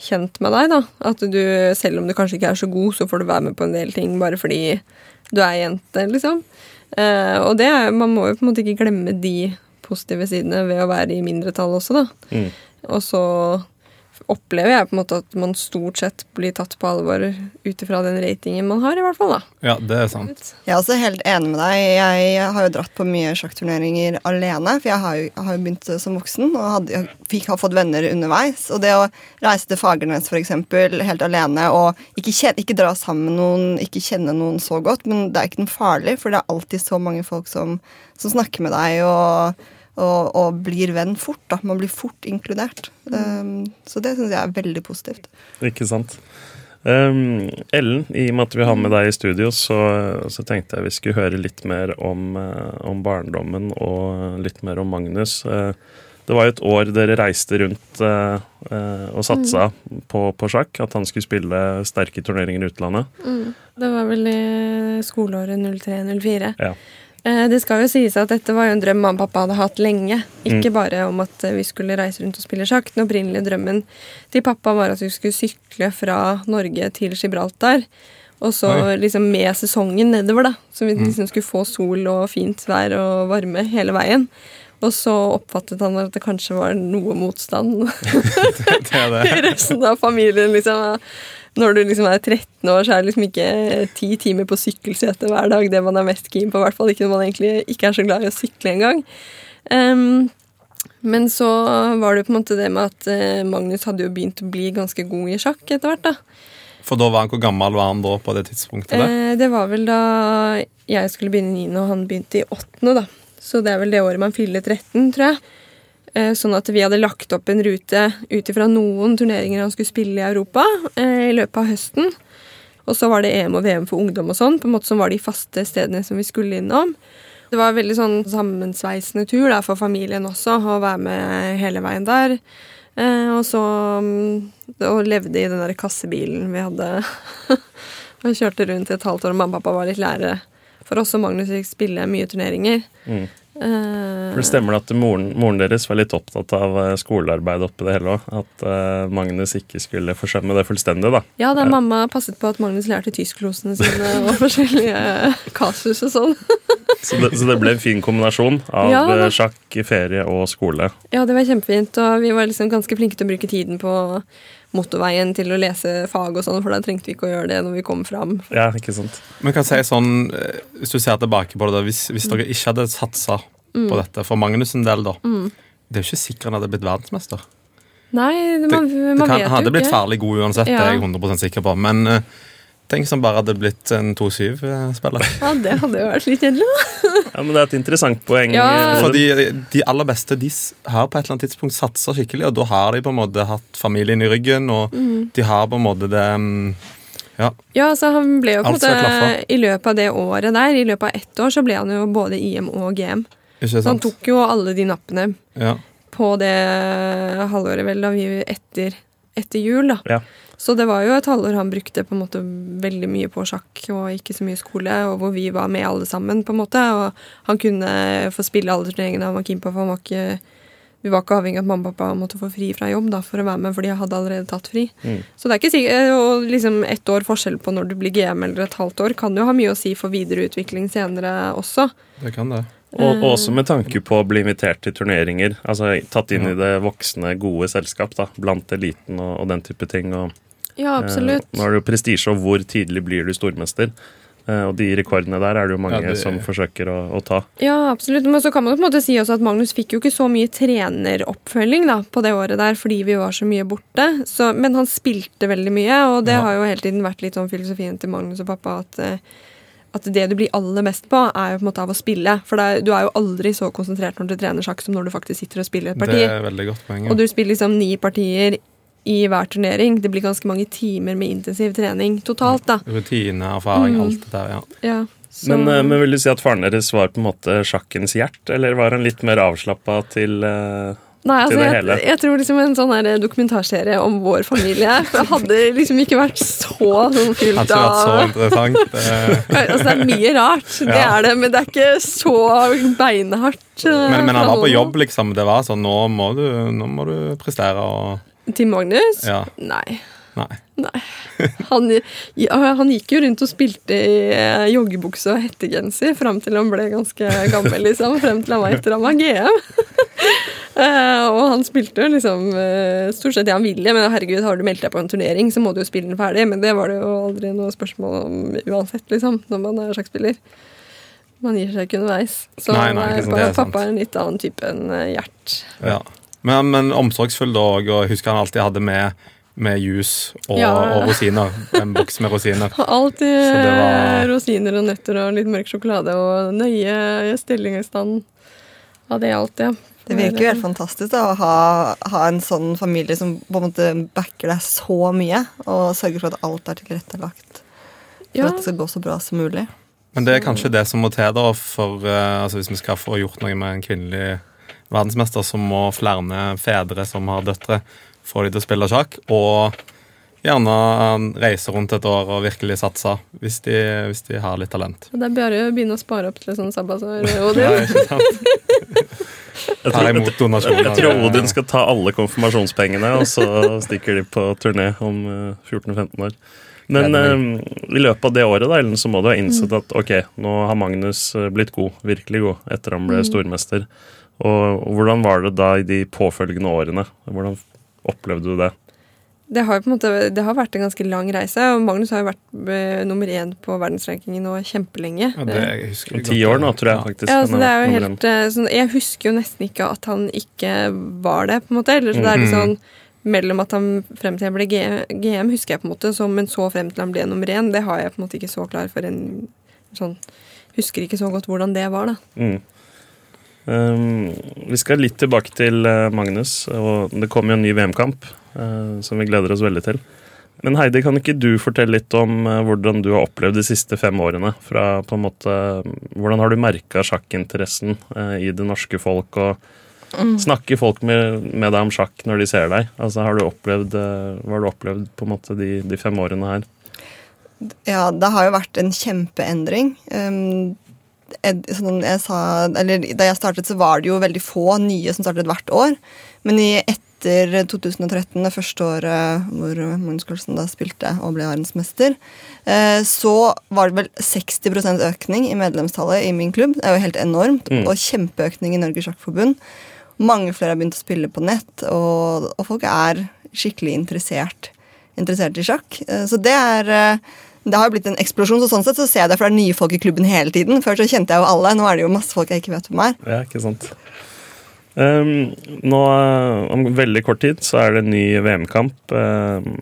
kjent med deg. da. At du, selv om du kanskje ikke er så god, så får du være med på en del ting bare fordi du er jente, liksom. Eh, og det man må jo på en måte ikke glemme de positive sidene ved å være i mindretall også, da. Mm. Og så opplever jeg på en måte at man stort sett blir tatt på alvor ut ifra den ratingen man har, i hvert fall. da. Ja, det er sant. Jeg er også helt enig med deg. Jeg har jo dratt på mye sjakkturneringer alene. For jeg har jo, jeg har jo begynt som voksen og hadde, jeg fikk, har fått venner underveis. Og det å reise til Fagernes eksempel, helt alene og ikke, kjenne, ikke dra sammen med noen, ikke kjenne noen så godt, men det er ikke noe farlig, for det er alltid så mange folk som, som snakker med deg og, og, og blir venn fort. da. Man blir fort inkludert. Um, så det syns jeg er veldig positivt. Ikke sant? Um, Ellen, i og med at vi har med deg i studio, så, så tenkte jeg vi skulle høre litt mer om, eh, om barndommen og litt mer om Magnus. Eh, det var jo et år dere reiste rundt eh, eh, og satsa på, på sjakk. At han skulle spille sterke turneringer i utlandet. Det var vel i skoleåret 03-04. Ja. Eh, Det skal jo sies at dette var jo en drøm mamma og pappa hadde hatt lenge. Ikke bare om at eh, vi skulle reise rundt og spille sjakk. Den opprinnelige drømmen til pappa var at vi skulle sykle fra Norge til Gibraltar. Og så Oi. liksom med sesongen nedover, da. Så vi liksom skulle få sol og fint vær og varme hele veien. Og så oppfattet han at det kanskje var noe motstand Det er i det. resten av familien. liksom. Når du liksom er 13 år, så er det liksom ikke ti timer på sykkelsete hver dag det man er mest keen på. I hvert fall ikke når man egentlig ikke er så glad i å sykle engang. Um, men så var det på en måte det med at eh, Magnus hadde jo begynt å bli ganske god i sjakk etter hvert. da. For da var han, Hvor gammel var han da på det tidspunktet? Eh, det var vel da jeg skulle begynne i 9. og han begynte i 8. da. Så det er vel det året man fyller 13, tror jeg. Eh, Sånn at vi hadde lagt opp en rute ut ifra noen turneringer han skulle spille i Europa eh, i løpet av høsten. Og så var det EM og VM for ungdom og sånn, på en måte som var de faste stedene som vi skulle innom. Det var en veldig sånn sammensveisende tur da, for familien også, å være med hele veien der. Eh, og så mm, Og levde i den der kassebilen vi hadde. og kjørte rundt i et halvt år, og mamma og pappa var litt lærere for oss, og Magnus fikk spille mye turneringer. Mm. Eh, For det stemmer at moren, moren deres var litt opptatt av eh, skolearbeid oppi det hele òg? At uh, Magnus ikke skulle forsømme det fullstendig, da? Ja, da mamma passet på at Magnus lærte tysklosene sine og forskjellige kasus og sånn. Så det, så det ble en fin kombinasjon av Ja, eh, sjakk, ferie og skole. Ja, det var kjempefint, og vi var liksom ganske flinke til å bruke tiden på motorveien til å lese fag og sånn, for da trengte vi ikke å gjøre det når vi kom fram. Ja, ikke sant? Men kan jeg si sånn, eh, Hvis du ser tilbake på det, da, hvis, hvis dere ikke hadde satsa på dette, for Magnus sin del, da Det er jo ikke sikkert han hadde blitt verdensmester. Nei, Det, man, det man kan, vet hadde blitt ikke. farlig god uansett, det er jeg 100 sikker på. Men eh, tenk som bare hadde blitt en 2-7-spiller. Ja, det hadde jo vært litt kjedelig, da. Ja, men Det er et interessant poeng. Ja. Fordi de aller beste de har på et eller annet tidspunkt satsa skikkelig, og da har de på en måte hatt familien i ryggen, og de har på en måte det mm, Ja. Ja, så han ble jo på en måte. I løpet av det året der, i løpet av ett år, så ble han jo både IM og GM. Ikke Så han tok jo alle de nappene Ja. på det halvåret, vel, da vi etter, etter jul, da. Ja. Så det var jo et halvår han brukte på en måte veldig mye på sjakk og ikke så mye skole, og hvor vi var med alle sammen, på en måte. Og han kunne få spille alle turneringene han var keen på, for var ikke vi var ikke avhengig av at mamma og pappa måtte få fri fra jobb da, for å være med, fordi jeg hadde allerede tatt fri. Mm. Så det er ikke sikkert, og liksom ett år forskjell på når du blir GM eller et halvt år, kan jo ha mye å si for videre utvikling senere også. Det kan det. Og, og også med tanke på å bli invitert til turneringer. altså Tatt inn i det voksne, gode selskap da, blant eliten og, og den type ting. og Ja, absolutt. Eh, nå er det jo prestisje, og hvor tidlig blir du stormester? Eh, Og de rekordene der er det jo mange Ja, det- som forsøker å, å ta. Ja, absolutt. Men så kan man på en måte si også at Magnus fikk jo ikke så mye treneroppfølging da, på det året der, fordi vi var så mye borte. Så, men han spilte veldig mye, og det Ja. har jo hele tiden vært litt sånn filosofien til Magnus og pappa at, eh, at det du blir aller mest på, er jo på en måte av å spille. For det er, du er jo aldri så konsentrert når du trener sjakk som når du faktisk sitter og spiller et parti. Det er veldig godt poeng. ja. Og du spiller liksom ni partier i hver turnering. Det blir ganske mange timer med intensiv trening totalt, da. Rutine, erfaring, Mm. alt det der. ja. Ja, så- Men, eh, men vil du si at faren deres var på en måte sjakkens hjert, eller var han litt mer avslappa til eh, Nei, altså, det jeg, jeg tror liksom en sånn her dokumentarserie om vår familie hadde liksom ikke vært så sånn fylt vært så av interessant. Det, Altså, det er mye rart, det Ja. er det, men det er ikke så beinhardt. eh, men, men han var på jobb, liksom. Det var sånn Nå må du, nå må du prestere og Til Magnus? Ja. Nei. Nei. Nei. Han, ja, han gikk jo rundt og spilte i eh, joggebukse og hettegenser fram til han ble ganske gammel, liksom. Frem til han var etter han var GM. Eh, og han spilte jo liksom eh, stort sett det han ville, men herregud, har du meldt deg på en turnering, så må du jo spille den ferdig. Men det var det jo aldri noe spørsmål om uansett, liksom, når man er sjakkspiller. Man gir seg ikke underveis. Så Nei, nei, sant, er pappa er en litt annen type enn eh, Gjert. Ja. Men, men omsorgsfull da òg, og husker han alltid hadde med, med juice og, Ja. og rosiner. En boks med rosiner. Alltid var- rosiner og nøtter og litt mørk sjokolade og nøye stilling i stand. Ja, det alt, ja. Det virker jo helt fantastisk da, å ha, ha en sånn familie som på en måte backer deg så mye, og sørger for at alt er tilrettelagt for Ja. at det skal gå så bra som mulig. Men det er kanskje det som må til da, for eh, altså hvis vi skal få gjort noe med en kvinnelig verdensmester, så må flere fedre som har døtre, få de til å spille sjakk. Og gjerne eh, reise rundt et år og virkelig satse, hvis de, hvis de har litt talent. Og Det er bare å begynne å spare opp til et sånt sabbatsår. Og sant? Jeg tror, jeg, jeg tror Odin skal ta alle konfirmasjonspengene, og så stikker de på turné om eh, 14-15 år. Men um, i løpet av det året da, Ellen, så må du ha innsett at ok, nå har Magnus eh, blitt god, virkelig god, etter han ble stormester. Og hvordan var det da i de påfølgende årene? Hvordan opplevde du det? det har på en måte Det har vært en ganske lang reise, og Magnus har jo vært eh, nummer én på verdensrankingen nå kjempelenge. Ja, det jeg husker jeg Ti år nå, tror jeg faktisk. Ja, altså det er jo helt eh, sånn, Jeg husker jo nesten ikke at han ikke var det, på en måte. Eller så det er litt Mhm. sånn mellom at han frem til jeg ble GM, husker jeg på en måte, så, men så frem til han ble nummer én, det har jeg på en måte ikke så klar for en sånn Husker ikke så godt hvordan det var, da. Mm. Um, vi skal litt tilbake til eh, Magnus, og det kommer jo en ny VM-kamp eh, som vi gleder oss veldig til. Men Heidi, kan ikke du fortelle litt om eh, hvordan du har opplevd de siste fem årene? Fra på en måte, Hvordan har du merka sjakkinteressen i det norske folk? og Snakker folk med, med deg om sjakk når de ser deg? Altså, har du opplevd, Hva har du opplevd på en måte de, de fem årene her? Ja, det har jo vært en kjempeendring. Um, sånn jeg sa, eller da jeg startet, så var det jo veldig få nye som startet hvert år. Men i etter 2013, det første året hvor Magnus Carlsen da spilte og ble verdensmester, eh, så var det vel 60% økning i medlemstallet i min klubb. Det er jo helt enormt. Mm. Og kjempeøkning i Norges Sjakkforbund. Mange flere har begynt å spille på nett, og, og folk er skikkelig interessert, interessert i sjakk. Eh, Så det er eh, det har jo blitt en eksplosjon, så sånn sett så ser jeg det, for det er nye folk i klubben hele tiden. Før så kjente jeg jo alle, nå er det jo masse folk jeg ikke vet hvem er. Ja, ikke sant. Um, nå, Om veldig kort tid så er det en ny VM-kamp. Um,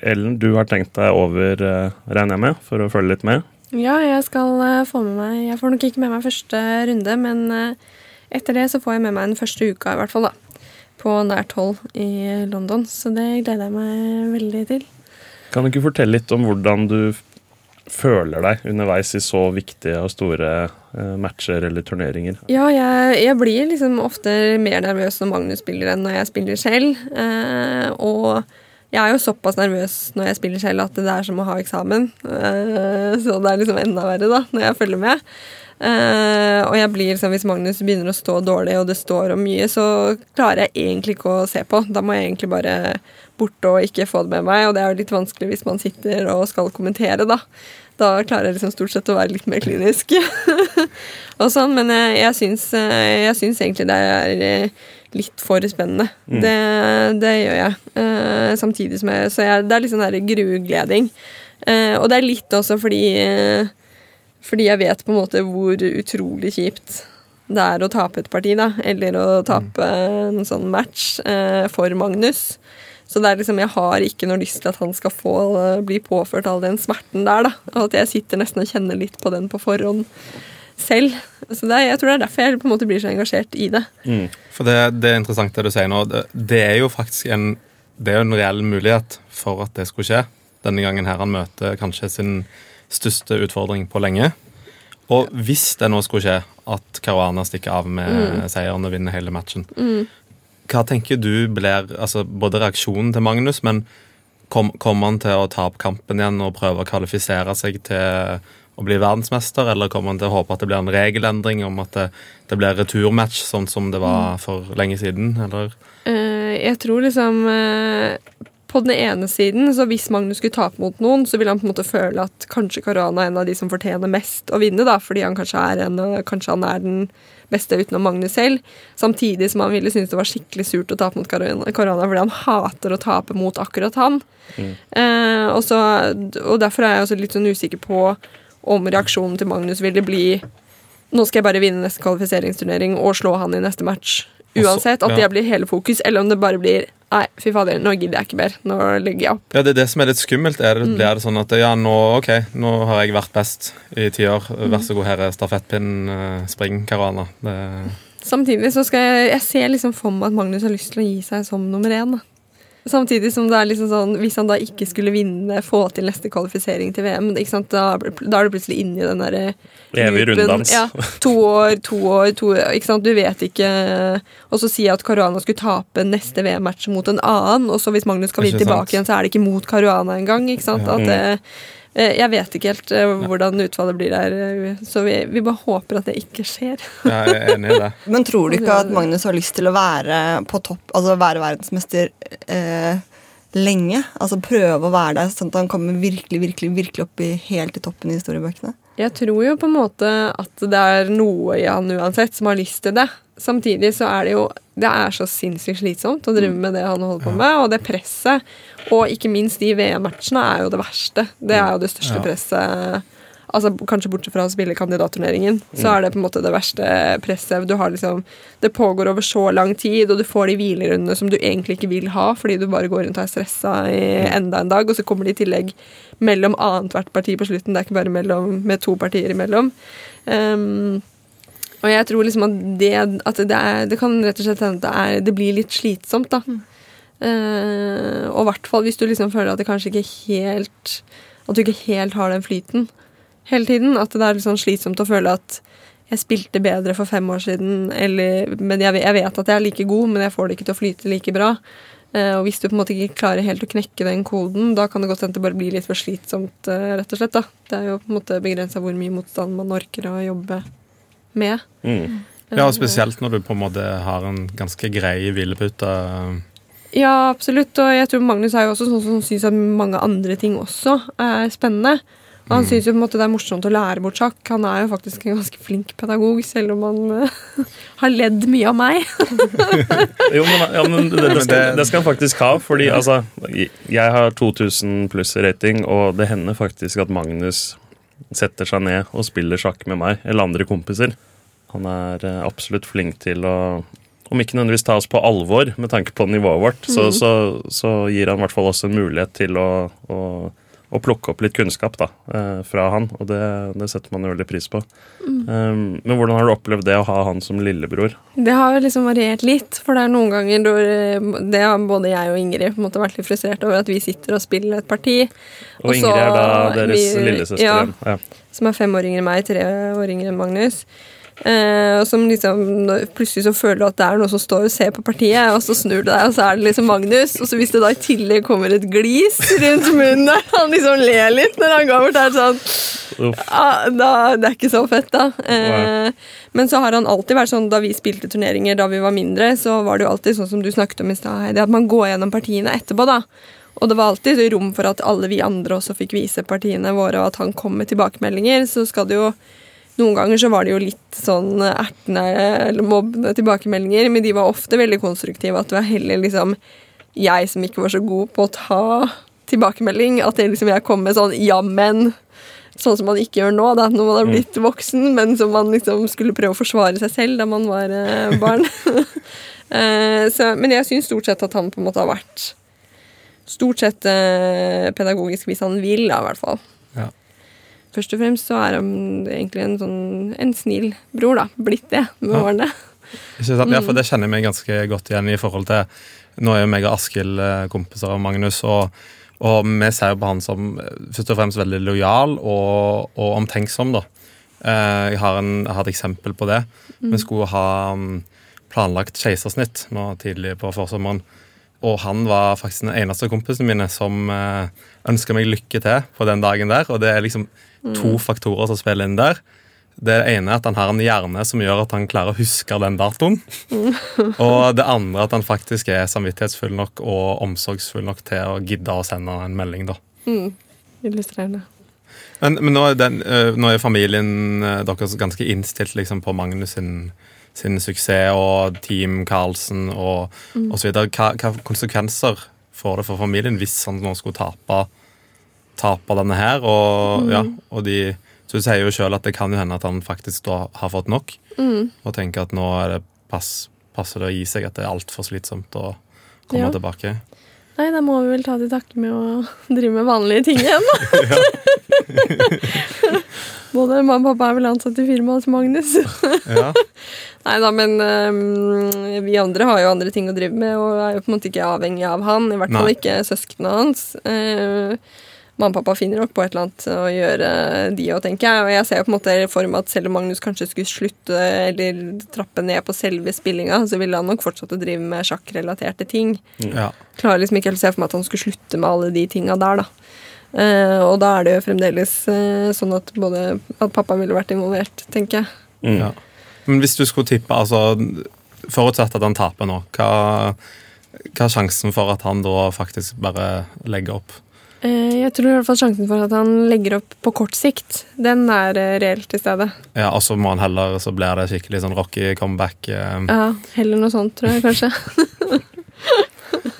Ellen, du har tenkt deg over, uh, regner jeg med, for å følge litt med. Ja, jeg skal uh, få med meg Jeg får nok ikke med meg første runde, men uh, etter det så får jeg med meg den første uka, i hvert fall, da. På nært hold i London, så det gleder jeg meg veldig til. Kan du ikke fortelle litt om hvordan du føler deg underveis i så viktige og store eh, matcher eller turneringer? Ja, jeg, jeg blir liksom ofte mer nervøs når Magnus spiller enn når jeg spiller selv. Eh, og jeg er jo såpass nervøs når jeg spiller selv at det er som å ha eksamen. Eh, så det er liksom enda verre da, når jeg følger med. Eh, og jeg blir liksom, hvis Magnus begynner å stå dårlig, og det står om mye, så klarer jeg egentlig ikke å se på. Da må jeg egentlig bare borte og ikke få det med meg, og det er jo litt vanskelig hvis man sitter og skal kommentere, da. Da klarer jeg liksom stort sett å være litt mer klinisk. og sånn, Men jeg, jeg, syns, eh, jeg syns egentlig det er eh, litt for spennende. Det, det gjør jeg. Eh, samtidig som jeg Så jeg, det er litt sånn grugleding. Eh, og det er litt også fordi eh, Fordi jeg vet på en måte hvor utrolig kjipt det er å tape et parti, da. Eller å tape en sånn match eh, for Magnus. Så det er liksom, jeg har ikke noe lyst til at han skal få eh, bli påført all den smerten der. da. Og at jeg sitter nesten og kjenner litt på den på forhånd selv. Så er, jeg tror det er derfor jeg på en måte blir så engasjert i det. For det, det er interessant det du sier nå. Det, det er jo faktisk en, det er jo en reell mulighet for at det skulle skje. Denne gangen her han møter kanskje sin største utfordring på lenge. Og hvis det nå skulle skje at Caruana stikker av med seieren og vinner hele matchen, hva tenker du blir altså både reaksjonen til Magnus, men kom- kommer han til å ta opp kampen igjen og prøve å kvalifisere seg til å bli verdensmester, eller kommer han til å håpe at det blir en regelendring om at det, det blir returmatch, sånn som det var for lenge siden? Eller? Eh, jeg tror liksom eh, På den ene siden, så hvis Magnus skulle tape mot noen, så ville han på en måte føle at kanskje Karana er en av de som fortjener mest å vinne, da, fordi han kanskje er, en, kanskje han er den beste utenom Magnus selv. Samtidig som han ville synes det var skikkelig surt å tape mot Caruana fordi han hater å tape mot akkurat han. Eh, og, så, og derfor er jeg også litt sånn usikker på om reaksjonen til Magnus ville bli nå skal jeg bare vinne neste kvalifiseringsturnering og slå han i neste match. Uansett. At det blir hele fokus. Eller om det bare blir Nei, fy fader, nå gidder jeg ikke mer. Nå legger jeg opp. Ja, det er det som er litt skummelt. Er det, Blir det sånn at ja, nå, ok, nå har jeg vært best i ti år. Vær så god, her er stafettpinnen. eh, Spring, Caruana. Det, Samtidig så skal jeg Jeg ser liksom for meg at Magnus har lyst til å gi seg som nummer én. Da. Samtidig som det er liksom sånn Hvis han da ikke skulle vinne, få til neste kvalifisering til VM, ikke sant? Da, da er du plutselig inne i den derre Evig loopen. runddans. Ja, to år, to år, to år. Ikke sant? Du vet ikke Og så si at Caruana skulle tape neste VM-match mot en annen, og så hvis Magnus skal vinne tilbake igjen, så er det ikke mot Caruana engang. Ikke sant? At det, eh, jeg vet ikke helt eh, hvordan utfallet blir der, eh, så vi, vi bare håper at det ikke skjer. jeg er enig i det. Men tror du ikke at Magnus har lyst til å være på topp, altså være verdensmester eh, lenge? Altså prøve å være der, sånn at han kommer virkelig, virkelig, virkelig opp i, helt til toppen i historiebøkene? Jeg tror jo på en måte at det er noe i han uansett som har lyst til det. Samtidig så er det jo Det er så sinnssykt slitsomt å drive med det han holder på med, og det presset. Og ikke minst de VM-matchene er jo det verste. Det er jo det største presset. Altså Kanskje bortsett fra å spille kandidatturneringen, så er det på en måte det verste presset. Du har liksom Det pågår over så lang tid, og du får de hvilerundene som du egentlig ikke vil ha, fordi du bare går rundt og er stressa i enda en dag, og så kommer det i tillegg mellom annethvert parti på slutten. Det er ikke bare mellom, med to partier imellom. Um, og jeg tror liksom at det, at det, er, det kan rett og slett hende at det, er, det blir litt slitsomt, da. Eh, og i hvert fall hvis du liksom føler at det kanskje ikke helt At du ikke helt har den flyten hele tiden. At det er litt sånn slitsomt å føle at jeg spilte bedre for fem år siden, eller, men jeg, jeg vet at jeg er like god, men jeg får det ikke til å flyte like bra. Eh, og hvis du på en måte ikke klarer helt å knekke den koden, da kan det godt hende det bare blir litt for slitsomt, eh, rett og slett. da. Det er jo på en måte begrensa hvor mye motstand man orker å jobbe med. Mm. Ja, og Spesielt når du på en måte har en ganske grei hvilepute. Ja, absolutt. Og jeg tror Magnus er jo også sånn som syns at mange andre ting også er spennende. Og han syns jo på en måte det er morsomt å lære bort sjakk. Han er jo faktisk en ganske flink pedagog, selv om han eh, har ledd mye av meg. Jo, men, ja, men det, det, skal, det skal han faktisk ha, fordi altså Jeg har 2000 pluss i rating, og det hender faktisk at Magnus setter seg ned og spiller sjakk med meg eller andre kompiser. Han er eh, absolutt flink til å om ikke nødvendigvis ta oss på alvor med tanke på nivået vårt, så, så, så gir han i hvert fall også en mulighet til å, å, å plukke opp litt kunnskap da, eh, fra han, og det, det setter man jo veldig pris på. Um, men hvordan har du opplevd det å ha han som lillebror? Det har liksom variert litt, for det er noen ganger hvor eh, det har både jeg og Ingrid på en måte vært litt frustrert over at vi sitter og spiller et parti. Og Og Ingrid er da deres vi- lillesøster ja. Ja. som er fem år yngre enn meg, tre år yngre enn Magnus. Eh, og som liksom Plutselig så føler du at det er noen som står og ser på partiet, og så snur du deg, og så er det liksom Magnus. Og så hvis det da i tillegg kommer et glis rundt munnen der, han liksom ler litt når han går bort, der sånn ah, da, Det er ikke så fett, da. Eh, men så har han alltid vært sånn da vi spilte turneringer da vi var mindre, så var det jo alltid sånn som du snakket om i stad, Heidi, at man går gjennom partiene etterpå, da. Og det var alltid rom for at alle vi andre også fikk vise partiene våre, og at han kom med tilbakemeldinger. Så skal det jo Noen ganger så var det jo litt sånn ertende eller mobbende tilbakemeldinger, men de var ofte veldig konstruktive. At det var heller liksom jeg som ikke var så god på å ta tilbakemelding. At det liksom jeg kom med sånn jammen sånn som man ikke gjør nå, da, når man har blitt voksen, men som man liksom skulle prøve å forsvare seg selv da man var eh, barn. Eh, så, men jeg syns stort sett at han på en måte har vært stort sett eh, pedagogisk hvis han vil, da, i hvert fall. Først og fremst så er han egentlig en sånn en snill bror, da. Blitt det med Ja. årene. Ja, for det kjenner jeg meg ganske godt igjen i forhold til Nå er jo meg og Askild eh, kompiser av Magnus, og, og vi ser jo på han som eh, først og fremst veldig lojal og, og omtenksom, da. Eh, Jeg har, en, jeg har et eksempel på det. Vi skulle ha mm, planlagt keisersnitt nå tidlig på forsommeren. Og han var faktisk den eneste kompisen mine som ønska meg lykke til på den dagen der. Og det er liksom to faktorer som spiller inn der. Det ene er at han har en hjerne som gjør at han klarer å huske den datoen. og det andre at han faktisk er samvittighetsfull nok og omsorgsfull nok til å gidde å sende en melding. da. Illustrerende. Men, men nå, er den, eh, nå er familien eh, deres ganske innstilt liksom, på Magnus sin, sin suksess og Team Carlsen og, og så videre. Hva, hva konsekvenser får det for familien hvis han nå skulle tape, tape denne her? Og, ja, og de, så sier jo sjøl at det kan jo hende at han faktisk da har fått nok, og tenker at nå er det pass, passer det å gi seg, at det er altfor slitsomt å komme Ja. tilbake. Nei, da må vi vel ta til takke med å drive med vanlige ting igjen, da. Både mamma og pappa er vel ansatt i firmaet til Magnus. Ja. Nei da, men um, vi andre har jo andre ting å drive med, og er jo på en måte ikke avhengig av han. I hvert fall Nei. ikke søsknene hans. Eh, mamma og pappa finner nok på et eller annet å gjøre, de òg, tenker jeg. Og jeg ser jo på en måte for meg at selv om Magnus kanskje skulle slutte eller trappe ned på selve spillinga, så ville han nok fortsatt å drive med sjakkrelaterte ting. ja. Klarer liksom ikke helt å se for meg at han skulle slutte med alle de tinga der, da. Eh, og da er det jo fremdeles eh, sånn at både at pappa ville vært involvert, tenker jeg. Mm. Ja. Men hvis du skulle tippe, altså Forutsatt at han taper nå, hva, hva er sjansen for at han da faktisk bare legger opp? Eh, jeg tror i hvert fall sjansen for at han legger opp på kort sikt, den er eh, reelt til stede. Ja, Og så må han heller, så blir det skikkelig sånn rocky comeback. Eh. Ja, Heller noe sånt, tror jeg kanskje.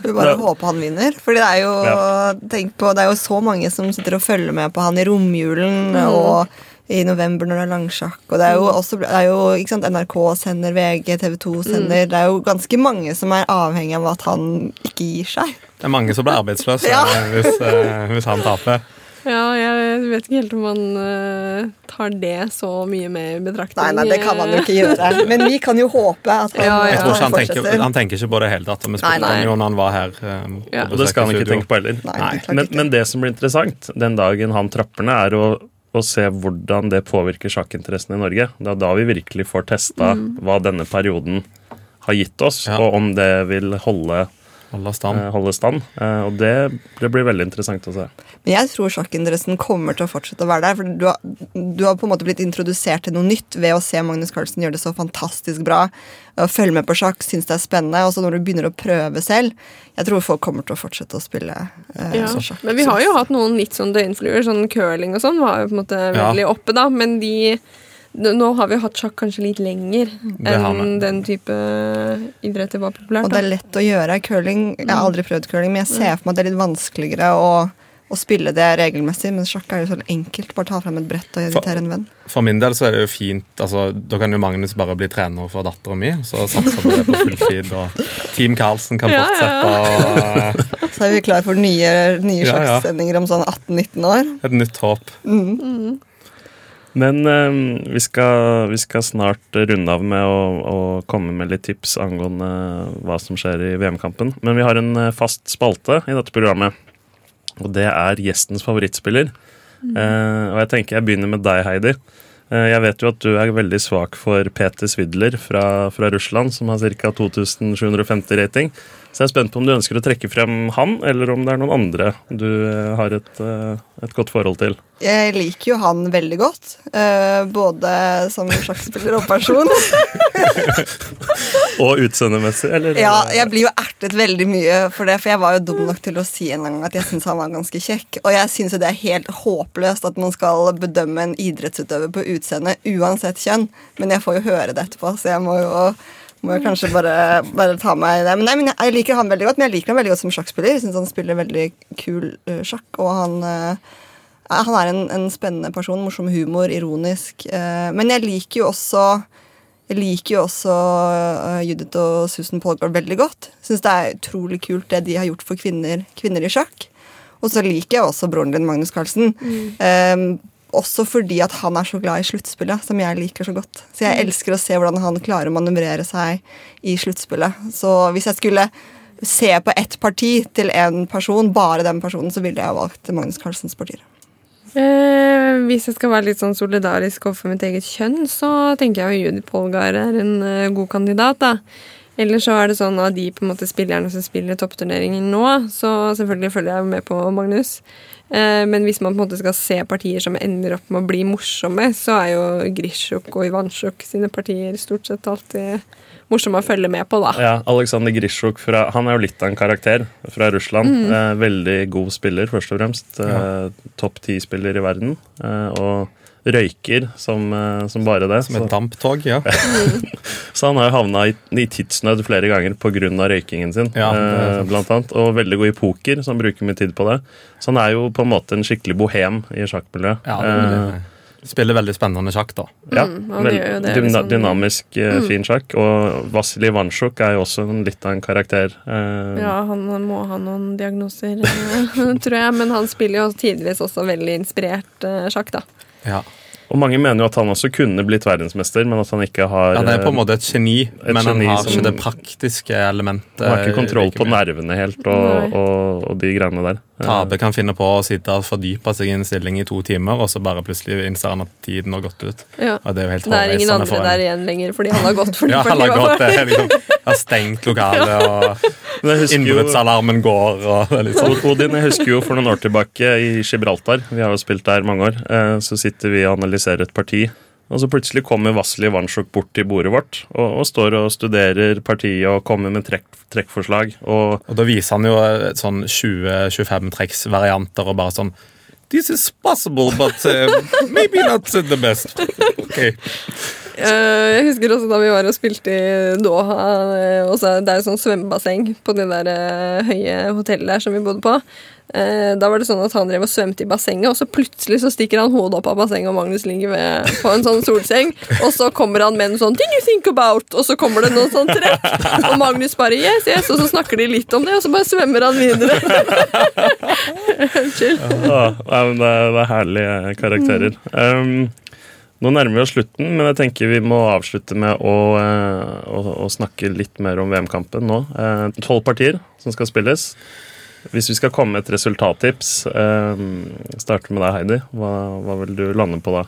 Vi bare håper han vinner. For det er jo Ja. tenk på, det er jo så mange som sitter og følger med på han i romjulen Mm. og i november når det er langsjakk. Og det er jo også det er jo, ikke sant, NRK sender, VG, TV 2 sender. Det er jo ganske mange som er avhengig av at han ikke gir seg. Det er mange som blir arbeidsløse Ja. eh, hvis, eh, hvis han taper. Ja, jeg vet ikke helt om han uh, tar det så mye med i betraktning. Nei, nei, det kan man jo ikke gjøre. Men vi kan jo håpe at han Ja, ja. Jeg tror ikke han tenker, han tenker ikke på det hele tatt. Vi spurte ham jo når han var her. Um, Ja. Og det skal han ikke studio. tenke på heller. Nei, Nei, Men, men det som blir interessant den dagen han trapper ned, er å, å se hvordan det påvirker sjakkinteressen i Norge. Det er da vi virkelig får testa hva denne perioden har gitt oss, Ja. og om det vil holde, Holde stand. eh, holde stand. Eh, Og det, det blir veldig interessant å se. Men jeg tror sjakkinteressen kommer til å fortsette å være der. For du har, du har på en måte blitt introdusert til noe nytt ved å se Magnus Carlsen gjøre det så fantastisk bra. Og følge med på sjakk, synes det er spennende. Og så når du begynner å prøve selv Jeg tror folk kommer til å fortsette å spille eh, Ja. sjakk. Men vi har jo hatt noen litt sånn døgnfluer. Sånn curling og sånn var jo på en måte Ja. veldig oppe, da. Men de Nå har vi hatt sjakk kanskje litt lenger enn den type idretter var populært. Og det er lett å gjøre. Curling Jeg har aldri prøvd curling, men jeg ser for meg at det er litt vanskeligere å, å spille det regelmessig. Men sjakk er jo så enkelt. Bare ta frem et brett og invitere en venn. For min del så er det jo fint altså, Da kan jo Magnus bare bli trener for dattera mi, så satser vi det på fulltid. Og Team Carlsen kan Ja, fortsette. ja, Og Så er vi klar for nye, nye Ja, ja. sjakksendinger om sånn 18-19 år. et nytt håp. Men um, vi, skal, vi skal snart runde av med å, å komme med litt tips angående hva som skjer i VM-kampen. Men vi har en eh, fast spalte i dette programmet, og det er gjestens favorittspiller. Eh, og jeg tenker jeg begynner med deg, Heidi. Uh, jeg vet jo at du er veldig svak for Peter Svidler fra, fra Russland, som har ca. 2750 rating. Så jeg er spent på om du ønsker å trekke frem han, eller om det er noen andre du eh, har et, eh, et godt forhold til. Jeg liker jo han veldig godt. eh, både som sjakkspiller og person. Og utseendemessig, eller? Ja, jeg blir jo ertet veldig mye for det, for jeg var jo dum nok til å si en gang at jeg syns han var ganske kjekk. Og jeg syns det er helt håpløst at man skal bedømme en idrettsutøver på utseende uansett kjønn. Men jeg får jo høre det etterpå, så jeg må jo, må jeg kanskje bare, bare ta meg det. Men, nei, men jeg liker han veldig godt, men jeg liker han veldig godt som sjakkspiller. Jeg syns han spiller veldig kul uh, sjakk, og han uh, han er en, en spennende person. Morsom humor, ironisk. Uh, men jeg liker jo også jeg liker jo også Judith og Susan Polgard veldig godt. Syns det er utrolig kult det de har gjort for kvinner, kvinner i sjakk. Og så liker jeg også broren din, Magnus Carlsen. Eh, også fordi at han er så glad i sluttspillet, som jeg liker så godt. Så jeg elsker å se hvordan han klarer å manøvrere seg i sluttspillet. Så hvis jeg skulle se på ett parti til én person, bare den personen, så ville jeg valgt Magnus Carlsens partier. Eh, hvis jeg skal være litt sånn solidarisk overfor mitt eget kjønn, så tenker jeg jo Judith Polgar er en uh, god kandidat. da. Eller så er det sånn av de på en måte spillerne som spiller toppturneringen nå, så selvfølgelig følger jeg med på Magnus. Eh, men hvis man på en måte skal se partier som ender opp med å bli morsomme, så er jo Grisjuk og Ivansjuk sine partier stort sett alltid morsomme å følge med på, da. Ja, Aleksandr Grisjuk fra, han er jo litt av en karakter fra Russland. Mm. Eh, veldig god spiller, først og fremst. Ja. Topp ti-spiller i verden. Eh, og røyker som, eh, som bare det. Som et damptog, ja. så han har jo havna i, i tidsnød flere ganger pga. røykingen sin. Ja, eh, blant annet, Og veldig god i poker, så han bruker mye tid på det. Så han er jo på en måte en skikkelig bohem i sjakkmiljøet. ja Eh, spiller veldig spennende sjakk, da. Ja, Mm, han vel- gjør jo det, dyna liksom. dynamisk, mm. fin sjakk. Og Vasilij Vansjuk er jo også en, litt av en karakter. eh, Ja, han må ha noen diagnoser, eh, tror jeg. Men han spiller jo tidligvis også veldig inspirert eh, sjakk, da. Ja. Og mange mener jo at han også kunne blitt verdensmester, men at han ikke har Han er på en måte et geni, men han har som- ikke det praktiske elementet. Han har ikke kontroll like på nervene helt og, og, og de greiene der. Tabe kan finne på å sitte og fordype seg i en stilling i to timer, og så bare plutselig innser han at tiden har gått ut. Ja. Og det er jo helt Det er ingen andre for en- der igjen lenger, fordi han har gått for Ja, han har gått, det liksom, har stengt lokalet, og innbruddsalarmen går, og det er litt sånn. Odin, jeg husker jo for noen år tilbake i Gibraltar, vi har jo spilt der mange år, eh, så sitter vi og analyserer et parti. Og så plutselig kommer Vasilij Vansjuk bort til bordet vårt og, og står og studerer partiet og kommer med trekk, trekkforslag. Og Og da viser han jo sånn 20-25 trekksvarianter og bare sånn This is possible, but uh, maybe not the best. Ok. Eh, Jeg husker også da vi var og spilte i Doha. Også, Det er jo sånn svømmebasseng på det der eh, høye hotellet der som vi bodde på. Eh, Da var det sånn at han drev og svømte i bassenget, og så plutselig så stikker han hodet opp av bassenget, og Magnus ligger ved, på en sånn solseng. Og så kommer han med en sånn 'Did you think about', og så kommer det noen sånn trekk. Og Magnus bare 'yes, yes', og så snakker de litt om det, og så bare svømmer han videre. Chill. Ja, men det, er, det er herlige karakterer. Um, nå nærmer vi oss slutten, men jeg tenker vi må avslutte med å, eh, å, å snakke litt mer om VM-kampen nå. Eh, Tolv partier som skal spilles. Hvis vi skal komme med et resultattips, eh, starter med deg, Heidi. Hva, hva vil du lande på da?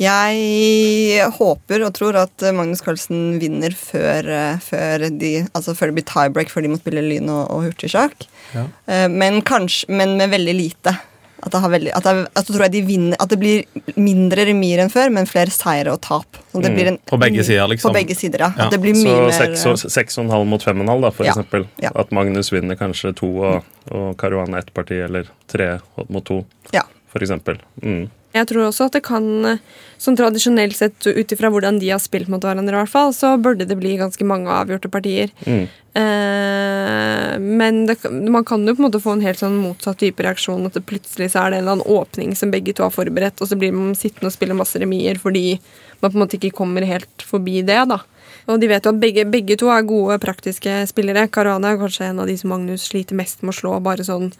Jeg håper og tror at Magnus Carlsen vinner før, eh, før, de, altså før det blir tiebreak, før de må spille lyn og, og hurtigsjakk. Ja. Eh, Men, kanskje- men med veldig lite. At, det har veldig, at, jeg, at, jeg tror jeg de vinner, at det blir mindre remier enn før, men flere seire og tap. Det Mm. blir en, På begge sider, liksom. På begge sider, ja. Ja. At det blir Så mye seks mer og, seks og en halv mot fem og en halv, da, for Ja. eksempel. Ja. At Magnus vinner kanskje to, og, og Caruana ett parti, eller tre mot to, Ja. for eksempel. Mm. Jeg tror også at det kan, eh, sånn tradisjonelt sett ut ifra hvordan de har spilt mot hverandre, i hvert fall, så burde det bli ganske mange avgjorte partier. Mm. Eh, men det, man kan jo på en måte få en helt sånn motsatt type reaksjon. At det plutselig så er det en eller annen åpning som begge to har forberedt, og så blir man sittende og spille masse remier fordi man på en måte ikke kommer helt forbi det. da. Og de vet jo at begge, begge to er gode praktiske spillere. Caruana er kanskje en av de som Magnus sliter mest med å slå. bare sånn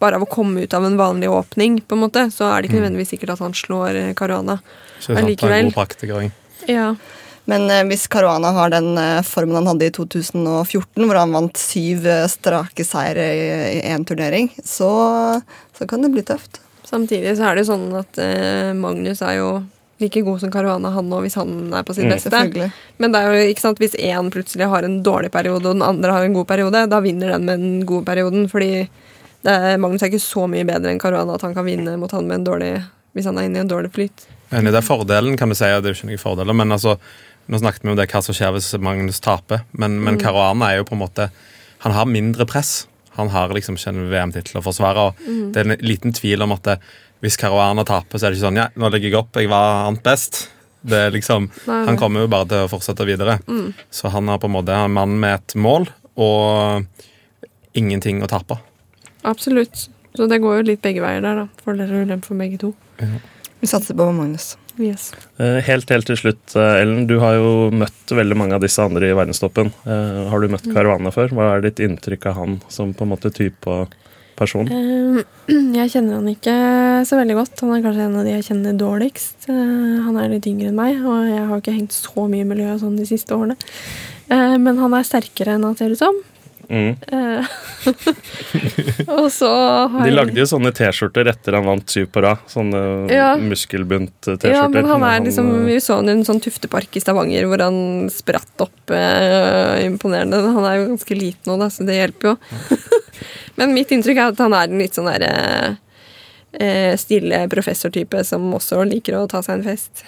bare av å komme ut av en vanlig åpning, på en måte, så er det ikke nødvendigvis sikkert at han slår eh, Caruana. Sant, det er Allikevel. en god praktiker. Ja. Men eh, hvis Caruana har den eh, formen han hadde i 2014, hvor han vant syv eh, strake seire i én turnering, så, så kan det bli tøft. Samtidig så er det jo sånn at eh, Magnus er jo like god som Caruana han nå, hvis han er på sitt Mm. beste. Mm, Men det er jo ikke sant, hvis én plutselig har en dårlig periode, og den andre har en god periode, da vinner den med den gode perioden. Fordi det er, Magnus er ikke så mye bedre enn Caruana at han kan vinne mot han med en dårlig hvis han er inne i en dårlig flyt. Enig, det er fordelen, kan du si. Det er jo ikke noen fordeler, men altså, nå snakket vi om det hva som skjer hvis Magnus taper. Men, men Caruana er jo på en måte Han har mindre press. Han har liksom ikke en VM-tittel å forsvare. og Det er en liten tvil om at det, hvis Caruana taper, så er det ikke sånn Ja, nå legger jeg opp, jeg var annet best. Det er liksom, Nei, Han kommer jo bare til å fortsette videre. Så han er på en måte en mann med et mål og ingenting å tape. Absolutt. Så det går jo litt begge veier der, da. Fordeler og ulemper for begge to. Vi satser på Magnus. Yes. Eh, Helt, helt til slutt, eh, Ellen. Du har jo møtt veldig mange av disse andre i verdenstoppen. Eh, Har du møtt Caruana før? Hva er ditt inntrykk av han som på en måte type og person? Jeg kjenner han ikke så veldig godt. Han er kanskje en av de jeg kjenner dårligst. Han er litt yngre enn meg, og jeg har ikke hengt så mye i miljøet sånn de siste årene. Eh, Men han er sterkere enn han ser ut som. Mm. Eh, og så har De lagde jo sånne T-skjorter etter han vant syv på rad. Sånne Ja. muskelbunt-T-skjorter. Ja, men han er liksom, Vi så han i en sånn tuftepark i Stavanger hvor han spratt opp. Eh, imponerende. Han er jo ganske liten nå, da, så det hjelper jo. men mitt inntrykk er at han er en litt sånn derre eh, stille professortype som også liker å ta seg en fest.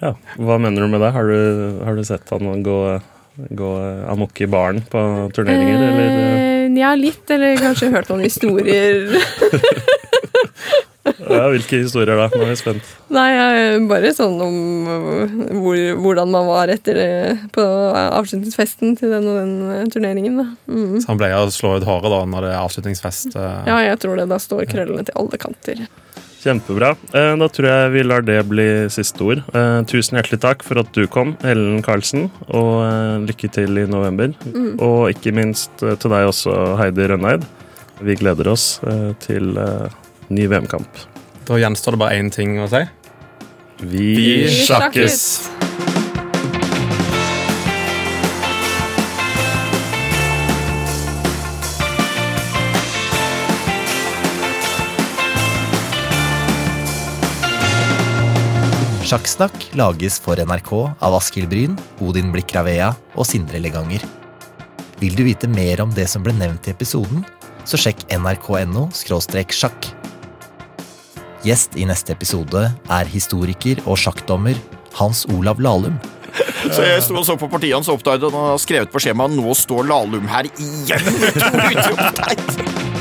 Ja. Hva mener du med det? Har du, har du sett han gå, gå amok i baren på turneringer, eller? Eh, ja, litt. Eller kanskje hørt noen historier. Ja, hvilke historier da? Nå er jeg spent. Nei, bare sånn om øh, hvor, hvordan man var etter det på avslutningsfesten til den og den turneringen. Da. Mm. Så han pleier å slå ut håret da når det er avslutningsfest. eh. Ja, jeg tror det. Da står krøllene til alle kanter. Kjempebra. Eh, Da tror jeg vi lar det bli siste ord. Eh, Tusen hjertelig takk for at du kom, Ellen Karlsen, og eh, lykke til i november. Og ikke minst til deg også, Heidi Rønneid. Vi gleder oss til ny VM-kamp. Da gjenstår det bare én ting å si. Vi, Vi sjakkes! Sjakksnakk lages for NRK av Askild Bryn, Odin Blikk Ravea og Sindre Leganger. Vil du vite mer om det som ble nevnt i episoden, så sjekk nrk.no sjakk. Gjest i neste episode er historiker og sjakkdommer Hans Olav Lahlum. Så jeg sto og så på partiet hans og oppdaget at han har skrevet på skjemaet 'Nå står Lahlum her igjen!'